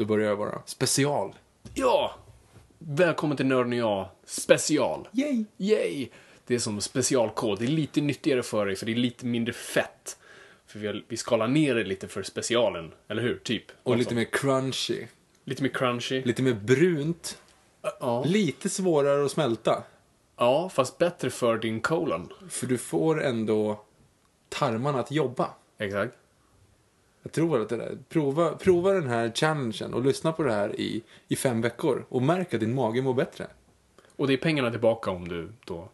Då börjar jag bara. Special. Ja! Välkommen till Nörden och jag special. Yay! Yay! Det är som specialkod. Det är lite nyttigare för dig för det är lite mindre fett. För vi, har, vi skalar ner det lite för specialen, eller hur? Typ. Och Alltså, lite mer crunchy. lite mer crunchy. Lite mer brunt. Ja. Lite svårare att smälta. ja, fast bättre för din colon. För du får ändå tarmarna att jobba. Exakt. Jag tror att det där. Prova, prova den här challengen och lyssna på det här i, i fem veckor. Och märk att din mage mår bättre. Och det är pengarna tillbaka om du då...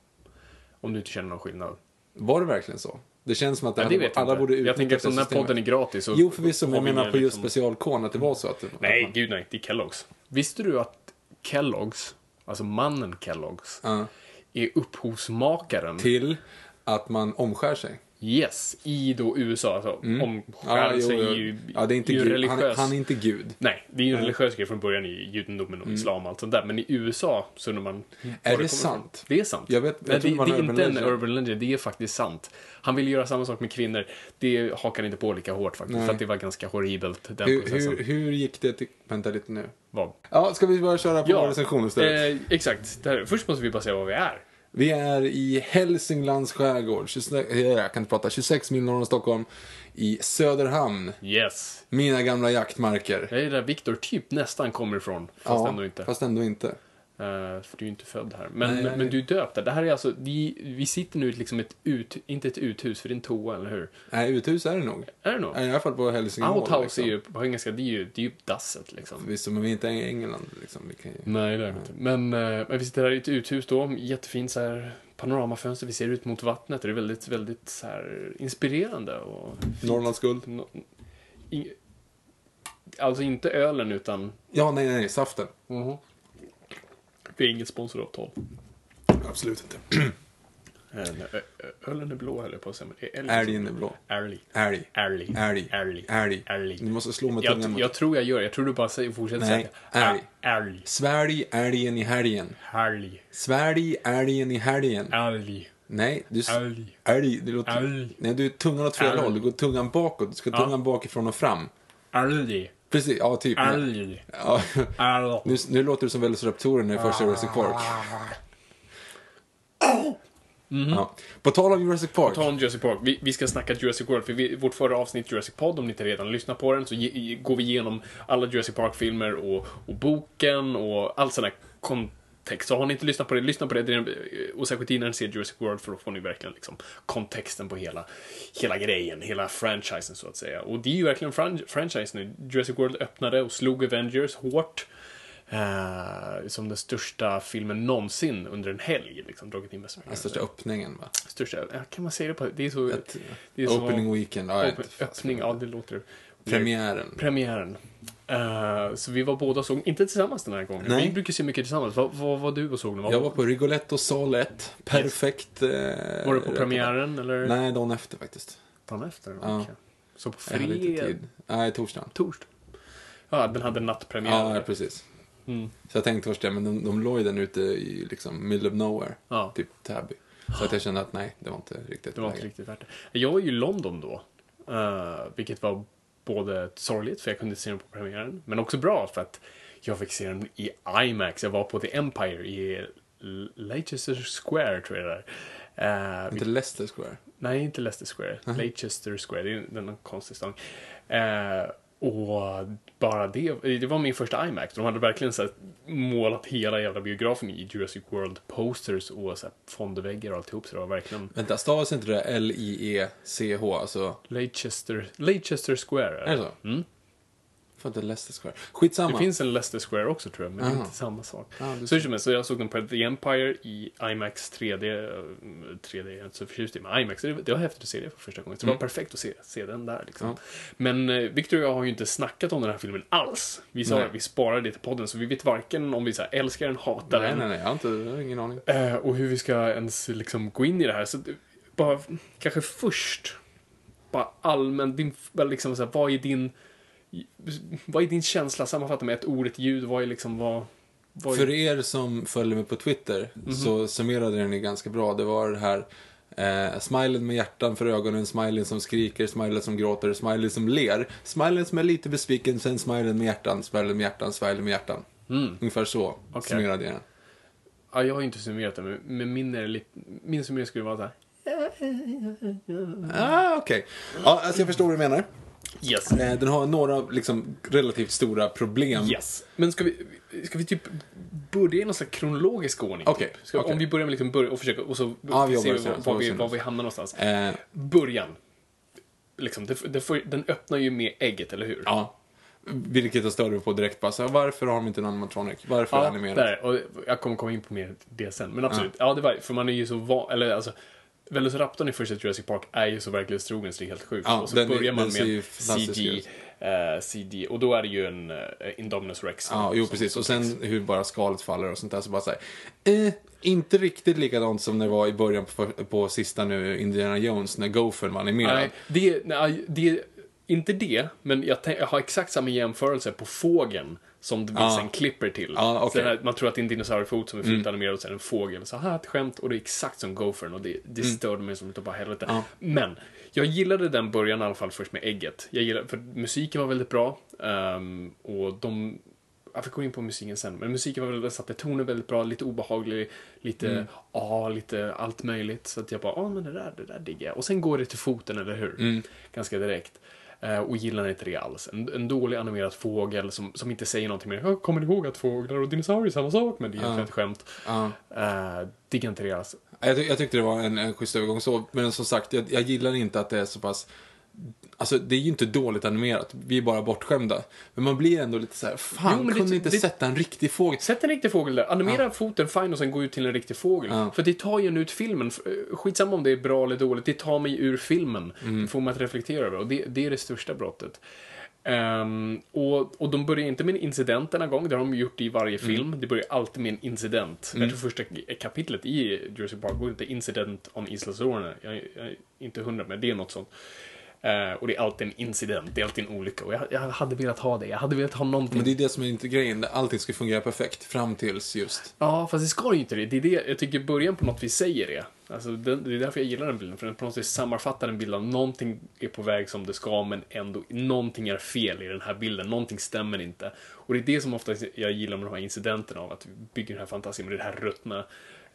Om du inte känner någon skillnad. Var det verkligen så? Det känns som att Ja, alla, det jag alla inte. borde Jag utnyttja tänker eftersom den här podden är gratis så... Jo, förvisso, men jag menar på just liksom- att det var så att... det- Nej, man, gud nej. Det är Kellogg's. Visste du att Kellogg's, alltså mannen Kellogg's, Ja. är upphovsmakaren till att man omskär sig. Yes, i då USA. Alltså, jo, sig jo. är ju, ja, det är inte är ju Gud. Han, han är inte Gud. Nej, det är ju en religiös grej från början i judendomen och islam och allt sånt där. Men i USA så undrar man... var det kommer ifrån. sant? Det är sant. Jag vet- jag Nej, det, det det en är inte en legend. urban legend, det är faktiskt sant. Han ville göra samma sak med kvinnor. Det hakar inte på lika hårt faktiskt. Nej. För att det var ganska horribelt, den Hur, processen. hur, hur gick det till... Vänta lite nu. Vad? Ja, ska vi bara köra på vår recension istället? eh, exakt. Det här, först måste vi bara säga vad vi är. Vi är i Hälsinglands skärgård, 26, eh, jag kan inte prata, 26 mil norr om Stockholm, i Söderhamn. Yes. Mina gamla jaktmarker. Det är där Viktor typ nästan kommer ifrån. Fast ändå inte. Fast ändå inte. Eh, för du är ju inte född här. Men, Nej, nej. men du är döpt där. Det här är alltså, vi, vi sitter nu i liksom ett ut, inte ett uthus, för en toa, eller hur? Nej, uthus är det nog. Är det nog? I alla fall på Helsingborg. Outhouse liksom. är ju på engelska, det är ju, det är ju dasset liksom. Visst, men vi är inte i England liksom. Vi kan ju... Nej, det är det inte. Men, eh, men vi sitter här i ett uthus då, jättefint så här panoramafönster, vi ser ut mot vattnet det är väldigt, väldigt så här inspirerande och... Norrlands guld. No, alltså inte ölen utan... Ja, nej, nej, saften. Vi är inget sponsoravtal. Absolut inte. Ö- Ölen är blå höll jag på att säga. Älgen är blå. Älg. Älg. Älg. Älg. Älg. Älg. Älg. Du måste slå med tungan Jag, tror jag gör. Jag tror du bara säger, fortsätter Nej, säga älg. Älg. Svälj älgen i helgen. Älg. Svälj älgen i helgen. Älg. Nej, du... Älg. Älg. Det låter... Älg. Nej, du är tungan åt fel håll. Du går tungan bakåt. Du ska tungan bakifrån och fram. Älg. Precis, ja typ. Älg. Ja. Älg. Nu, nu låter du som Velociraptoren i första Jurassic Park. Ja. På tal om Jurassic Park. Ta om Jurassic Park. Vi, vi ska snacka Jurassic World, för vi, vårt förra avsnitt Jurassic Pod, om ni inte redan lyssnar på den, så ge, går vi igenom alla Jurassic Park-filmer och, och boken och all sån här kontext. Så har ni inte lyssnat på det, lyssna på det. och särskilt innan ni ser Jurassic World, för då får ni verkligen liksom kontexten på hela, hela grejen, hela franchisen så att säga. Och det är ju verkligen fran franchise nu. Jurassic World öppnade och slog Avengers hårt. Eh, som den största filmen någonsin under en helg. Liksom, dragit in mest. Den största öppningen va? Största, kan man säga det på, det är så... Ett, det är så, opening weekend. Ja, Open, öppning, ja det låter... Premiären. Premiären. Eh, så vi var båda såg, inte tillsammans den här gången. Nej. Vi brukar se mycket tillsammans. Vad vad var du och såg? Vad, Jag var på Rigoletto sal 1. Perfekt. Eh, var du på premiären eller? Nej, dagen efter faktiskt. Dagen efter? Ja. Så på Jag fredag? tid. Nej, torsdagen. Torsdag? Ja, den hade nattpremiär. Ja, precis. Mm. Så jag tänkte först det, men de, de låg ju den ute i liksom middle of nowhere. Ja. Typ Täby. Så att jag kände att nej, det var inte riktigt Det var inte riktigt värt det. Jag var ju i London då. eh, vilket var både sorgligt, för jag kunde se den på premiären, men också bra för att jag fick se den i IMAX. Jag var på The Empire i Leicester Square, tror jag det är. Eh, Inte Leicester Square. Nej, inte Leicester Square. Leicester Square, det är någon konstig stad. Eh, och bara det, det var min första IMAX. De hade verkligen så målat hela jävla biografen i Jurassic World posters och så här, fondväggar och alltihop. Så det var verkligen Vänta, stavas inte det L-I-E-C-H? Alltså, Leicester, Leicester Square. är det så? Mm. För inte Leicester Square. Skitsamma. Det finns en Leicester Square också tror jag, men det är Aha. inte samma sak. Du så hur som helst, så jag såg den på The Empire i IMAX 3D. eh, 3D är jag inte så förtjust i, men IMAX, det, det var häftigt att se det för första gången. Så det var perfekt att se, se den där liksom. Mm. Ja. Men eh, Victor och jag har ju inte snackat om den här filmen alls. Vi sa Nej. vi sparar det till podden, så vi vet varken om vi så här, älskar den, hatar Nej, den. nej, nej, jag har, inte, jag har ingen aning. Eh, och hur vi ska ens liksom gå in i det här. Så det- bara, kanske först, bara allmänt, din, liksom så här, vad är din, vad är din känsla, sammanfatta med ett ord, ett ljud, vad är liksom, vad, vad är, För er som följer mig på Twitter Mhm. så summerade den ju ganska bra. Det var det här eh, smilen med hjärtan för ögonen, smilen som skriker, smilen som gråter, smilen som ler, smilen som är lite besviken, sen smilen med hjärtan, smilen med hjärtan, smilen med hjärtan. Mm. Ungefär så Okej. summerade jag den. Ja, jag har inte summerat det, men, min, är lite, min summering skulle vara så här. Ah, okej. Ja, alltså jag förstår vad du menar. Yes. Eh, Den har några liksom relativt stora problem. Yes. Men ska vi, ska vi typ börja i någon slags kronologisk ordning? Okej, typ? Ska, okej. Om vi börjar med liksom börja och försöka, och så Ja, vi se var, var, vi, var vi hamnar någonstans. Eh, Början. Liksom, det, det, får- den öppnar ju med ägget, eller hur? ja. Vilket jag störde på direkt bara, så varför har de inte en animatronic? Varför Ja, animerat? där. Och jag kommer komma in på mer det sen. Men absolut, ja, det var För man är ju så van, eller alltså, Velociraptorn i första Jurassic Park är ju så verklighetstrogen så det är helt sjukt. Ja, och så den börjar man med CG, eh, CD, och då är det ju en uh, Indominus Rex. Ja, jo precis. Och sen hur bara skalet faller och sånt där. Så bara så här, eh, inte riktigt likadant som det var i början på, på sista nu, Indiana Jones, när Gophern var animerad. Nej, det, nej, det inte det, men jag, jag har exakt samma jämförelse på fågeln som det Ja. sen klipper till. Så den här, man tror att det är en dinosauriefot som är fullt animerad och sen en fågel. Så här ett skämt och det är exakt som Gophern och det, det störde mig som utav bara helvete. Ja. Men, jag gillade den början i alla fall först med ägget. Jag gillade, för musiken var väldigt bra. ehm, och de jag får gå in på musiken sen, men musiken var väldigt, satte tonen väldigt bra, lite obehaglig, lite, ja, lite allt möjligt. Så att jag bara, ja men det där, det där diggar jag. Och sen går det till foten, eller hur? Ganska direkt. Eh, och gillar inte det alls. En, en dålig animerad fågel som, som inte säger någonting mer. "Ja, Kommer ni ihåg att fåglar och dinosaurier är samma sak? Men det är egentligen ett skämt. Ja. Uh, diggar inte det alls. Jag, ty- jag tyckte det var en, en schysst övergång så, men som sagt, jag, jag gillar inte att det är så pass Alltså det är ju inte dåligt animerat, vi är bara bortskämda. Men man blir ändå lite så här, fan Jo, men det- kunde inte det- sätta en riktig fågel? Sätt en riktig fågel där. Animera foten fine och sen gå ut till en riktig fågel. Ja. För det tar ju en ut filmen. Eh, Skitsamma om det är bra eller dåligt, det tar mig ur filmen. Mm. Det får mig att reflektera över och det, det är det största brottet. Ehm, och, och de börjar inte med en incident denna gång, det har de gjort i varje Mm. film. Det börjar alltid med en incident. Jag tror första kapitlet i Jurassic Park går inte Incident on Isla Sorna. Jag, jag är inte hundra, men det är något sånt. Eh, och det är alltid en incident, det är alltid en olycka. Och jag, jag hade velat ha det, jag hade velat ha någonting Men det är det som är inte grejen, allting ska fungera perfekt fram tills just. Ja, fast det ska ju inte det. Det är det, jag tycker början på något vis säger det. Alltså, det, det är därför jag gillar den bilden, för den på något vis sammanfattar en bild av någonting är på väg som det ska, men ändå, någonting är fel i den här bilden, någonting stämmer inte. Och det är det som ofta jag gillar med de här incidenterna av att vi bygger den här fantasin med den här ruttna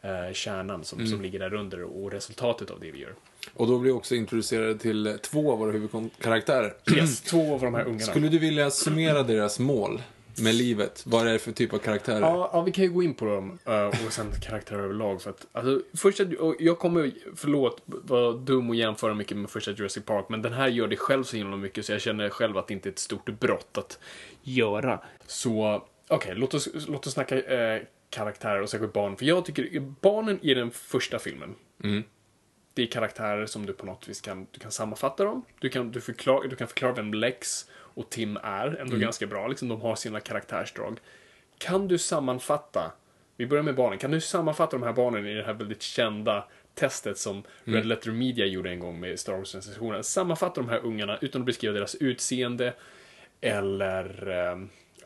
eh, kärnan som, som ligger där under och resultatet av det vi gör. Och då blir vi också introducerade till två av våra huvudkaraktärer. Yes, två av de här ungarna. Skulle du vilja summera deras mål med livet? Vad är det för typ av karaktärer? Ja, ja, vi kan ju gå in på dem eh, och sen karaktärer överlag. För att, alltså, första, jag kommer, förlåt, vara dum och jämföra mycket med första Jurassic Park, men den här gör det själv så himla mycket så jag känner själv att det inte är ett stort brott att göra. Så, okej, låt, oss, låt oss snacka eh, karaktärer och särskilt barn. För jag tycker, barnen i den första filmen, det är karaktärer som du på något vis kan, du kan sammanfatta dem. Du kan, du, förklar, du kan förklara vem Lex och Tim är, ändå ganska bra. Liksom, de har sina karaktärsdrag. Kan du sammanfatta, vi börjar med barnen, kan du sammanfatta de här barnen i det här väldigt kända testet som Red Letter Media gjorde en gång med Star Wars-sensationen. Sammanfatta de här ungarna utan att beskriva deras utseende eller, eh,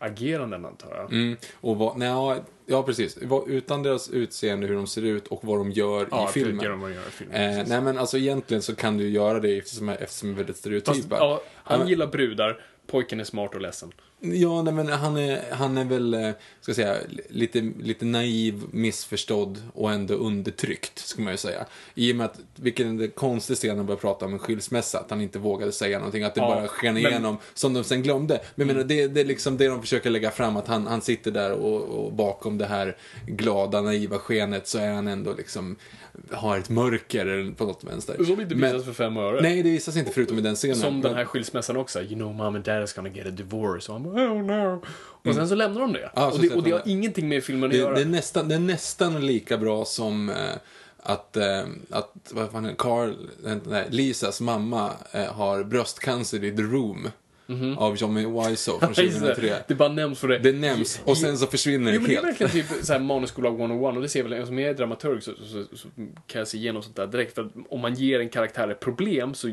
ageranden antar jag. Mm. Och vad, nej, ja, precis. Utan deras utseende, hur de ser ut och vad de gör Ja, i filmen. de vad gör i filmen. Eh, nej men alltså egentligen så kan du göra det eftersom, eftersom de är väldigt Fast, stereotypa. ja, han gillar brudar, pojken är smart och ledsen. Ja, nej, men han är, han är väl, eh, ska jag säga, lite, lite naiv, missförstådd och ändå undertryckt, ska man ju säga. I och med att, vilken är konstig scen han börjar prata om en skilsmässa, att han inte vågade säga någonting, att det Ja, bara sken men- Mm. igenom, som de sen glömde. Men jag menar, det, det är liksom det de försöker lägga fram, att han, han sitter där och, och bakom det här glada, naiva skenet så är han ändå liksom, har ett mörker på något vänster. Som inte Men- visas för fem öre. Nej, det visas inte förutom i den scenen. Som den här skilsmässan också. You know mom and dad is gonna get a divorce. Och han bara, oh no. Och sen så lämnar de det. Mm. Ja, och, det och det de har det. ingenting med filmen att göra. det, är nästan, det är nästan lika bra som eh, att, eh, att vad fan Carl, nej, Lisas mamma eh, har bröstcancer i The Room. Av Johnny Wiseau från Mhm. Just det. 2003. det bara nämns för det. Det nämns och sen så försvinner Jo, det men det är helt. verkligen typ såhär manusskola 101 och det ser väl, eftersom jag är dramaturg så, så, så, så kan jag se igenom sånt där direkt. För att om man ger en karaktär ett problem så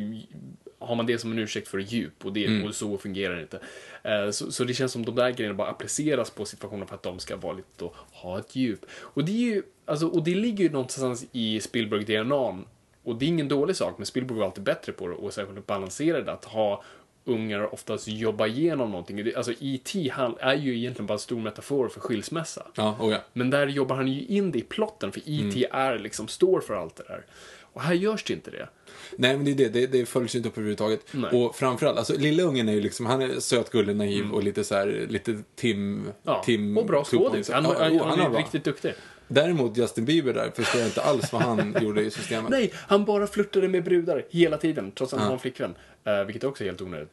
har man det som en ursäkt för djup och, det, Mm. och så fungerar det inte. Eh, Så, så det känns som de där grejerna bara appliceras på situationen för att de ska vara lite och ha ett djup. Och det är ju, alltså, och det ligger ju någonstans i Spielberg-DNA. Och det är ingen dålig sak, men Spielberg var alltid bättre på det och särskilt balansera det, att ha ungar oftast jobba igenom någonting. Alltså E.T. är ju egentligen bara en stor metafor för skilsmässa. Ja, oh ja. Men där jobbar han ju in det i plotten, för E.T. är liksom, står för allt det där. Och här görs det inte det. Nej, men det är det. Det, det följs ju inte upp överhuvudtaget. Nej. Och framförallt, alltså lilla ungen är ju liksom, han är söt, gullig, naiv och lite så här, lite Tim... Mm. Ja, Tim och bra 2.0. skådis. Han, Ja, han, jo, han, är riktigt duktig. Däremot Justin Bieber där förstår jag inte alls vad han gjorde i systemet. Nej, han bara flörtade med brudar hela tiden, trots att han har en flickvän. Uh, vilket också är helt onödigt.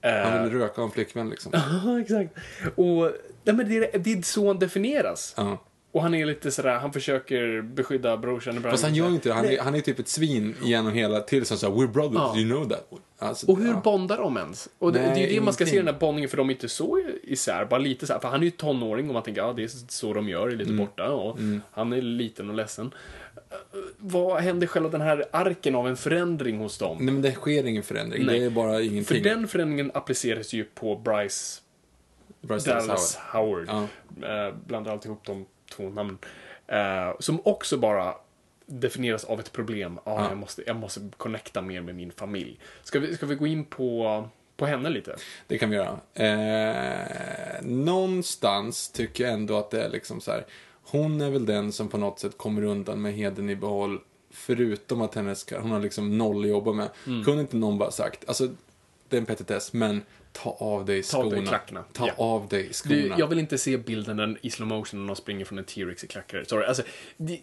Eh, Han ville röka och ha en flickvän liksom. Ja, exakt. Och nej, men det, är, det är så han definieras. Ja. Och han är lite sådär, han försöker beskydda brorsan. Fast han gör inte det. Han är, han är typ ett svin genom hela tills han säger We're brothers, Ja. you know that. Alltså, Och hur ja. bondar de ens? Och det, Nej, det är ju det man ska se den här bondningen, för de är inte så isär, bara lite så här. För han är ju tonåring och man tänker, ja det är så de gör, är lite Mm. borta. Och han är liten och ledsen. Vad händer själva den här arken av en förändring hos dem? Nej men det sker ingen förändring. Nej. Det är bara För ingenting. den förändringen appliceras ju på Bryce Bryce Dallas Dallas Howard. Howard. Ja. Eh, blandar alltid ihop de två namnen. Eh, som också bara definieras av ett problem. Ah, Ja. jag, måste, jag måste connecta mer med min familj. Ska vi, ska vi gå in på, på henne lite? Det kan vi göra. Eh, någonstans tycker jag ändå att det är liksom så här. Hon är väl den som på något sätt kommer undan med heden i behåll. Förutom att hennes, hon har liksom noll att jobba med. Mm. Kunde inte någon bara sagt, alltså det är en petitess, men ta av dig Ta av skorna. dig klackarna. Ta Ja. av dig skorna. Du, jag vill inte se bilden när i slow motion när de springer från en T-Rex i klackar. Sorry, alltså... Det,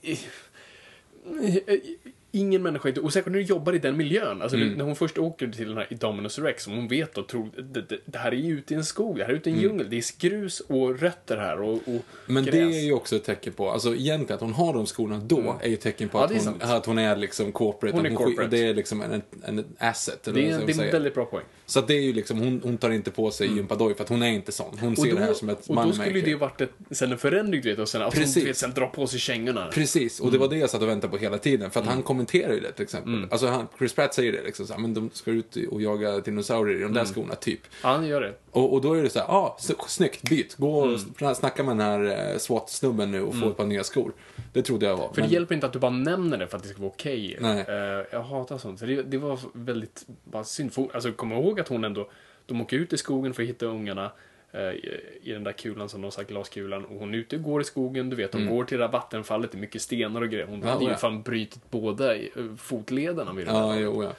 ingen människa, är- och säkert när du jobbar i den miljön. Alltså Mm. när hon först åker till den här Dominus Rex, som hon vet och tror, det, det, det här är ju ute i en skog, det här är ute i en djungel, det är grus och rötter här och, och Mm. Men gräs. det är ju också ett tecken på, alltså egentligen att hon har de skorna då är ju ett tecken på Ja, att, hon, sant. att hon är liksom corporate. Hon är corporate. Det är liksom en, en asset. Eller det är, det är en väldigt bra poäng. Så att det är ju liksom, hon, hon tar inte på sig gympadoj för att hon är inte sån. Hon ser det här som ett och då skulle ju det varit ett, sen en förändring, du vet, och sen att hon Precis. du vet, sen drar på sig kängorna. Precis, och det var det jag satt och väntade på hela tiden. För att han kommenterar ju det till exempel. Alltså han, Chris Pratt säger det liksom så här, men de ska ut och jaga dinosaurier i de där skorna, typ. Ja, han gör det. Och, och då är det så här, ah, snyggt, byt. Gå och mm. snacka med den här eh, SWAT-snubben nu och få ett par nya skor. Det trodde jag var. För men- det hjälper inte att du bara nämner det för att det ska vara okej. Nej. Eh, jag hatar sånt. Så det, det var väldigt bara synd. För, alltså, kom ihåg att hon ändå, de åker ut i skogen för att hitta ungarna i, i den där kulan som de sagt, glaskulan. Och hon är ute och går i skogen, du vet, de går till det där vattenfallet, det är mycket stenar och grejer. Hon Mm. Ja, hade ju ja. fan brutit båda eh, fotlederna vid det Ja, där. jo, ja.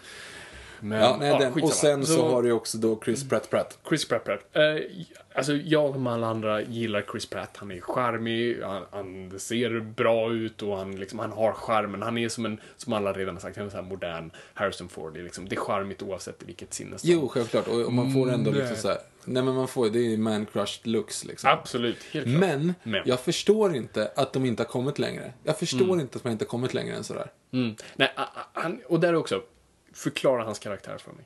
Men, ja, nej, den. Och sen så, har du också då Chris Pratt Pratt. Chris Pratt. Pratt. Eh, alltså, jag som alla andra gillar Chris Pratt. Han är charmig, han, han ser bra ut och han, liksom, han har charmen. Han är som en, som alla redan har sagt, han är en modern Harrison Ford. Det är, liksom, det är charmigt oavsett vilket sinne. som- Jo, självklart. Och, och man får ändå Nej. liksom så här, nej men man får, det är ju man-crushed looks liksom. Absolut, helt klart. Men, Men. jag förstår inte att de inte har kommit längre. Jag förstår inte att man inte har kommit längre än sådär. Mm. Nej, han, och där också, förklara hans karaktär för mig.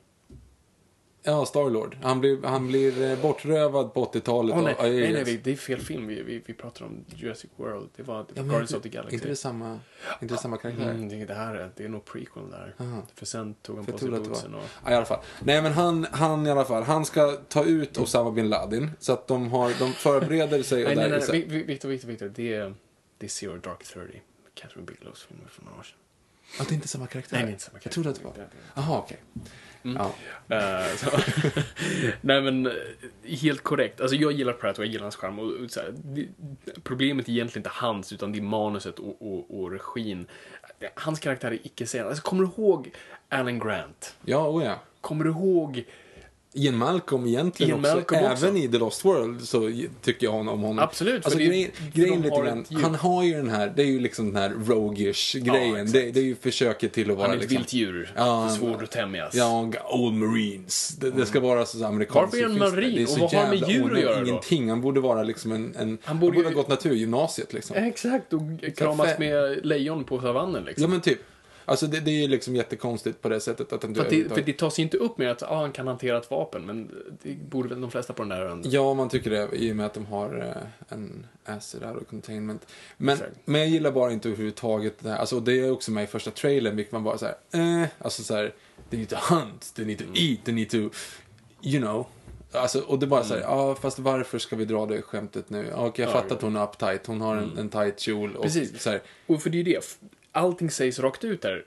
Ja, Starlord. Han blir, han blir eh, bortrövad på 80-talet. Åh nej, av- nej, nej, vi- det är fel film. Vi, vi, vi pratar om Jurassic World. Det var, Ja, Guardians of the Galaxy. Inte det samma, inte det samma karaktär? Mm, det, det här är, det är nog prequel där. Aha. För sen tog han på sig bootsen och... Ja, i alla fall. Nej, men han, han i alla fall, han ska ta ut Osama bin Laden. Så att de, har, de förbereder sig. och Nej, nej, nej, nej. Vi- Victor, Victor, Victor. Det är, det är Zero Dark Thirty. Catherine Bigelows film för några år sedan. Ja, det är inte samma karaktär? Nej, det är inte samma Jag trodde att det var. karaktär. Jaha, okej. Ja. Eh, så. Nej men, helt korrekt. Alltså jag gillar Pratt och jag gillar hans charm. Och, och så här, det, problemet är egentligen inte hans, utan det är manuset och, och, och regin. Hans karaktär är icke sen. Alltså kommer du ihåg Alan Grant? Ja, oh ja. Kommer du ihåg Ian Malcolm egentligen Ian också. Malcolm också. Även i The Lost World så tycker jag om honom. Absolut, Alltså, grejen, grejen lite grann, han har ju den här, det är ju liksom den här roguish grejen. exakt. det, det är ju försöket till att vara Han är ett liksom... vilt djur. Ja, svårt att tämjas. Ja, Old Marines. Det, det ska vara så amerikanskt. Varför är han marin? Och vad har han med djur att göra då? Ingenting. Han borde vara liksom en... en han borde borde, ju- ha gått naturgymnasiet liksom. Exakt, och kramas med lejon på savannen liksom. Ja, men typ. Alltså det, det är ju liksom jättekonstigt på det sättet att han för, att det, för det tas ju inte upp med att ah, han kan hantera ett vapen, men det borde väl de flesta på den där ön. Ja, man tycker det i och med att de har eh, en acid out of containment. Men, Exakt. men jag gillar bara inte överhuvudtaget det här. Alltså det är också med i första trailern, vilket man bara så här, eh, alltså så här, they need to hunt, they need to Mm. eat, they need to, you know. Alltså, och det är bara så här, Mm. ja fast varför ska vi dra det skämtet nu? Okej, jag Ja, fattar att hon är uptight, hon har en, en tight kjol. Och Precis. Så här, Och för det är ju det, allting sägs rakt ut där.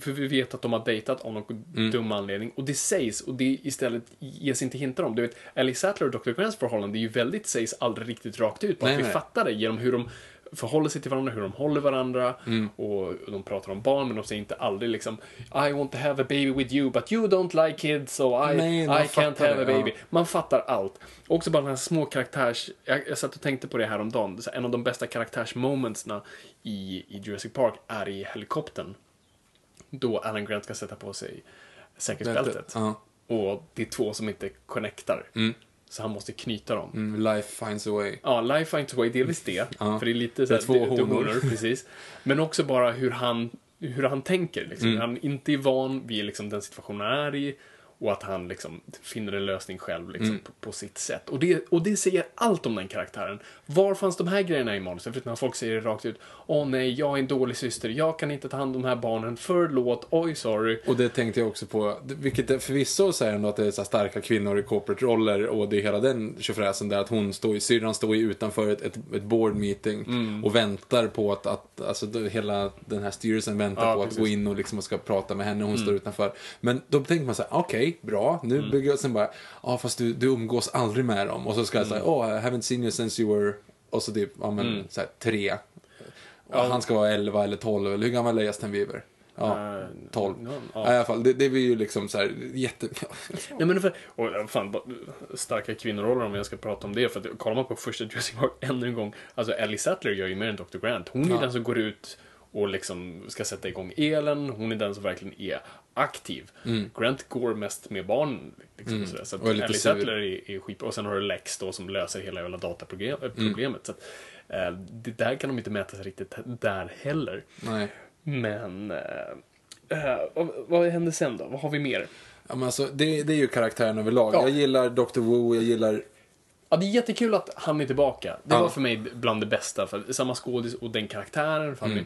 För vi vet att de har dejtat av någon Mm. dum anledning. Och det sägs, och det istället ges inte hintar om. Du vet, Ellie Sattler och Dr. Grants förhållande är ju väldigt, sägs aldrig riktigt rakt ut. Bara Nej, att vi nej. fattar det genom hur de förhåller sig till varandra, hur de håller varandra. Mm. Och de pratar om barn, men de säger inte aldrig liksom I want to have a baby with you, but you don't like kids, so I, Nej, I can't have a det, ja. baby. Man fattar allt. Också bara den här små karaktärs... Jag, jag satt och tänkte på det här om dagen. En av de bästa karaktärsmomentsna i, i Jurassic Park är i helikoptern. Då Alan Grant ska sätta på sig säkerhetsbältet. Ja. Och det är två som inte connectar. Så han måste knyta dem. Mm, life finds a way. Ja, Life Finds a Way, delvis det. Ja. För det är lite så här, två honor. precis. Men också bara hur han, hur han tänker. Liksom. Mm. Han inte är van vid liksom, den situationen han är i. Och att han liksom finner en lösning själv liksom, Mm. på, på sitt sätt. Och det, och det säger allt om den karaktären. Var fanns de här grejerna i manuset? För när folk säger det rakt ut. Åh nej, jag är en dålig syster. Jag kan inte ta hand om de här barnen. Förlåt. Oj, sorry. Och det tänkte jag också på, vilket förvisso säger ändå att det är så starka kvinnor i corporate-roller och det är hela den tjofräsen där att hon står, i- syrran står ju utanför ett, ett, ett board meeting Mm. och väntar på att, att alltså hela den här styrelsen väntar Ja, på precis. Mm. att gå in och liksom ska prata med henne och hon står utanför. Men då tänker man så här, okej, bra, nu Mm. bygger jag, sen bara, ja fast du, du umgås aldrig med dem och så ska jag säga, Mm. oh I haven't seen you since you were, och så typ, ja men så här, tre. Och Han ska vara 11 eller 12, eller hur gammal är Justin Bieber? Ja, 12. ja, Ja. ja. I alla fall, det, det blir ju liksom så här jätte... Nej men för, och ja, fan, starka kvinnoroller om jag ska prata om det. För att kollar man på första Jurassic Park ännu en gång. Alltså Ellie Sattler gör ju mer än Dr. Grant. Hon är Ja. den som går ut och liksom ska sätta igång elen. Hon är den som verkligen är aktiv. Grant går mest med barn. Liksom, och sådär. Så att Mm. Och är lite Ellie. Sattler är, är skitbra. Och sen har du Lex då som löser hela jävla dataproblemet. Mm. Så att, eh, det där kan de inte mäta sig riktigt där heller. Nej. Men... Eh, eh, vad, vad händer sen då? Vad har vi mer? Ja, men alltså, det, det är ju karaktären överlag. Ja. Jag gillar Dr. Wu, jag gillar... Ja, det är jättekul att han är tillbaka. Det Ja. var för mig bland det bästa. För samma skådis och den karaktären. För Mm.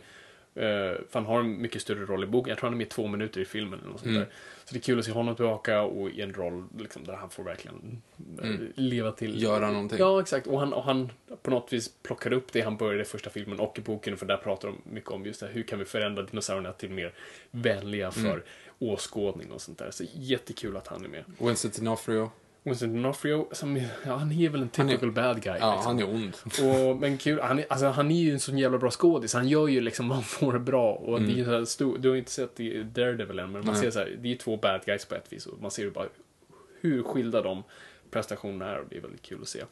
Är, eh, för han har en mycket större roll i boken. Jag tror han är med två minuter i filmen. Eller något sånt Mm. där. Så det är kul att se honom tillbaka och i en roll liksom, där han får verkligen eh, leva till. Mm. Göra någonting. Ja, exakt. Och han, och han på något vis plockar upp det han började i första filmen och i boken. För där pratar de mycket om just det här, hur kan vi förändra dinosaurierna till mer vänliga för Mm. åskådning och sånt där. Så jättekul att han är med. Winston D'Onofrio. Winston D'Onofrio, som, ja, han är väl en Han är- typical bad guy. Ja, liksom. han är ond. Och, men kul, han är, alltså, han är ju en sån jävla bra skådis. Han gör ju liksom vad han får bra. Och det är ju så här stor, du har inte sett Daredevil än, men man Nej. ser så här, det är ju två bad guys på ett vis. Och man ser ju bara hur skilda de prestationerna är och det är väldigt kul att se.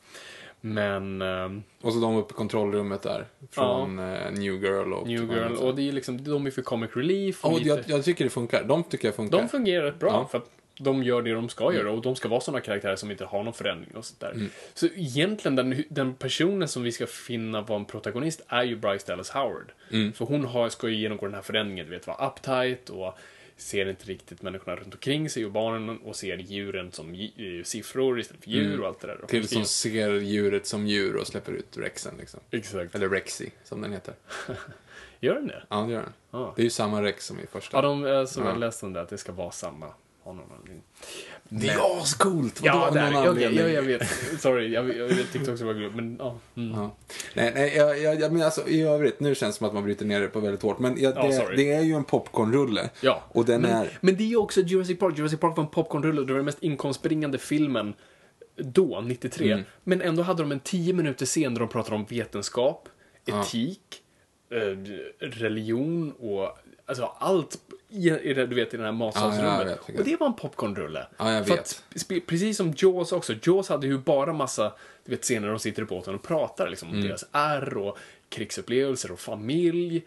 Men ehm, Och så de uppe i kontrollrummet där. Från eh, New Girl och... New Girl, och det är liksom, de är för comic relief. Och Och lite, jag, jag tycker det funkar. De tycker jag funkar. de fungerar rätt bra. Ja. För att de gör det de ska göra och de ska vara sådana karaktärer som inte har någon förändring och sånt där. Mm. Så egentligen den, den personen som vi ska finna vara en protagonist är ju Bryce Dallas Howard. Mm. För hon har, ska ju genomgå den här förändringen, du vet, vara uptight och ser inte riktigt människorna runt omkring sig och barnen och ser djuren som eh, siffror istället för djur och allt det där. Till som ser djuret som djur och släpper ut Rexen liksom. Exakt. Eller Rexy, som den heter. Gör den det? Ja, det gör den. Ja. Det är ju samma Rex som i första. Ja, de, eh, som Ja. jag läste om det, att det ska vara samma. Anledning. Det är ascoolt! Ja, där, jag, anledning? jag, jag vet. Sorry, jag, jag, jag tyckte också det var gulligt, men ja. Mm. Ja. Nej, nej jag, jag, jag men alltså, i övrigt, nu känns det som att man bryter ner det på väldigt hårt. Men jag, Ja, det, sorry. det är ju en popcornrulle. Ja. Och den men, är... men det är ju också Jurassic Park. Jurassic Park var en popcornrulle och det var den mest inkomstbringande filmen då, 93. Mm. Men ändå hade de en 10 minuter scen där de pratade om vetenskap, Ja. etik, eh, religion och alltså allt i, i, du vet, i det här Ja, matsalsrummet. vet. och det var en popcornrulle. Ja, jag vet. Att, precis som Jaws också. Jaws hade ju bara massa du vet, scener där de sitter i båten och pratar liksom, Mm. om deras ärr och krigsupplevelser och familj.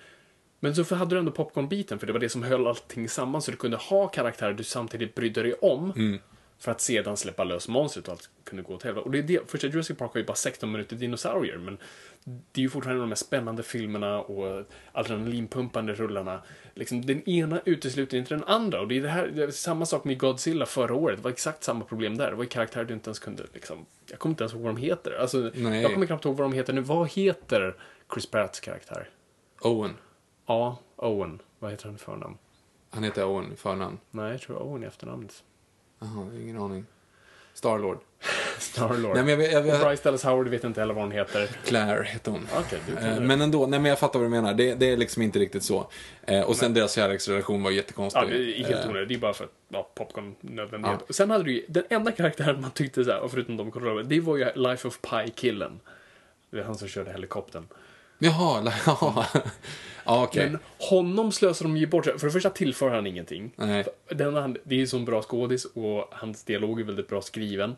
Men så hade du ändå popcornbiten, för det var det som höll allting samman, så du kunde ha karaktärer du samtidigt brydde dig om. Mm. För att sedan släppa lös monstret och allt kunde gå åt helvete. Och det är det, första Jurassic Park var ju bara 16 minuter dinosaurier, men det är ju fortfarande de mest spännande filmerna och adrenalinpumpande rullarna. Liksom, den ena utesluter inte den andra. Och det är det här, det är samma sak med Godzilla förra året. Det var exakt samma problem där. Det var ju karaktärer du inte ens kunde, liksom, jag kommer inte ens ihåg vad de heter. Alltså, Nej. jag kommer knappt ihåg vad de heter nu. Vad heter Chris Pratts karaktär? Owen. Ja, Owen. Vad heter han i förnamn? Han heter Owen i förnamn. Nej, jag tror Owen i efternamnet. Jaha, ingen aning. Starlord. Starlord. Nej, men jag, vet- jag, Och Bryce Dallas Howard vet inte heller vad hon heter. Claire heter hon. Du kan Eh, det. Men ändå, nej men jag fattar vad du menar. Det, det är liksom inte riktigt så. Eh, och sen deras kärleksrelation var jättekonstig. Ja, det är helt Eh, onödigt. Det är bara för att ja, popcorn nödvändighet. Och Sen hade du ju, den enda karaktären man tyckte så här, förutom de kontrollerade, det var ju Life of Pi-killen. Det är han som körde helikoptern. Jaha, ja. ja okej. Men honom slösar de ju bort. För det första tillför han ingenting. Nej. Den han, det är ju så en bra skådis och hans dialog är väldigt bra skriven.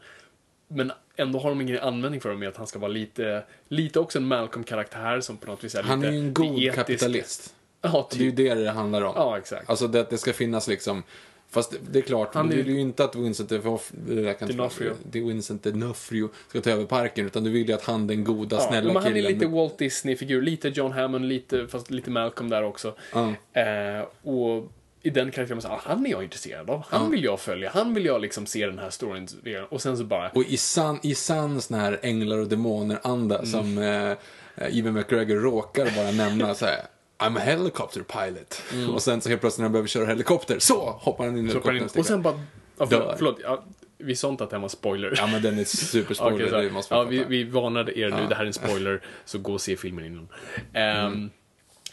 Men ändå har de ingen användning för honom med att han ska vara lite, lite också en Malcolm-karaktär som på något vis är Han lite är ju en god etisk. kapitalist. Ja, Det är ju typ. det det handlar om. Ja, exakt. Alltså det, att det ska finnas liksom Fast det, det är klart, Han du vill ju inte att Vincent D'Onofrio. Vincent D'Onofrio ska ta över parken, utan du vill ju att han, den goda, Ja, snälla men han är killen... lite Walt Disney-figur, lite John Hammond, lite, fast lite Malcolm där också. Ja. Eh, och i den karaktären, så, ah, han är jag intresserad av. Han vill jag följa. Han vill jag liksom se den här storyn. Och sen så bara... Och i sann, i sann sån här änglar och demoner-anda Mm. som eh, Ivan McGregor råkar bara nämna så här. I'm a helicopter pilot. Och sen så helt plötsligt när han behöver köra helikopter, så hoppar han in i Mm. helikoptern och sen bara... Ja, Dör. förlåt, förlåt ja, vi sa inte att det här var spoiler. Ja men den är superspoiler, Okej, så, ja, vi, vi varnade er nu, Ja. det här är en spoiler, så gå och se filmen innan. Ehm, Mm.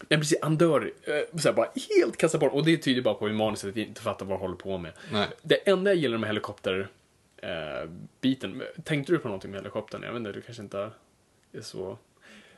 Men precis, han dör eh, så bara helt kastar bort. Och det tyder bara på i manuset att vi inte fattar vad han håller på med. Nej. Det enda jag gillar med helikopter eh, biten. Tänkte du på någonting med helikoptern? Jag vet inte, du kanske inte är så...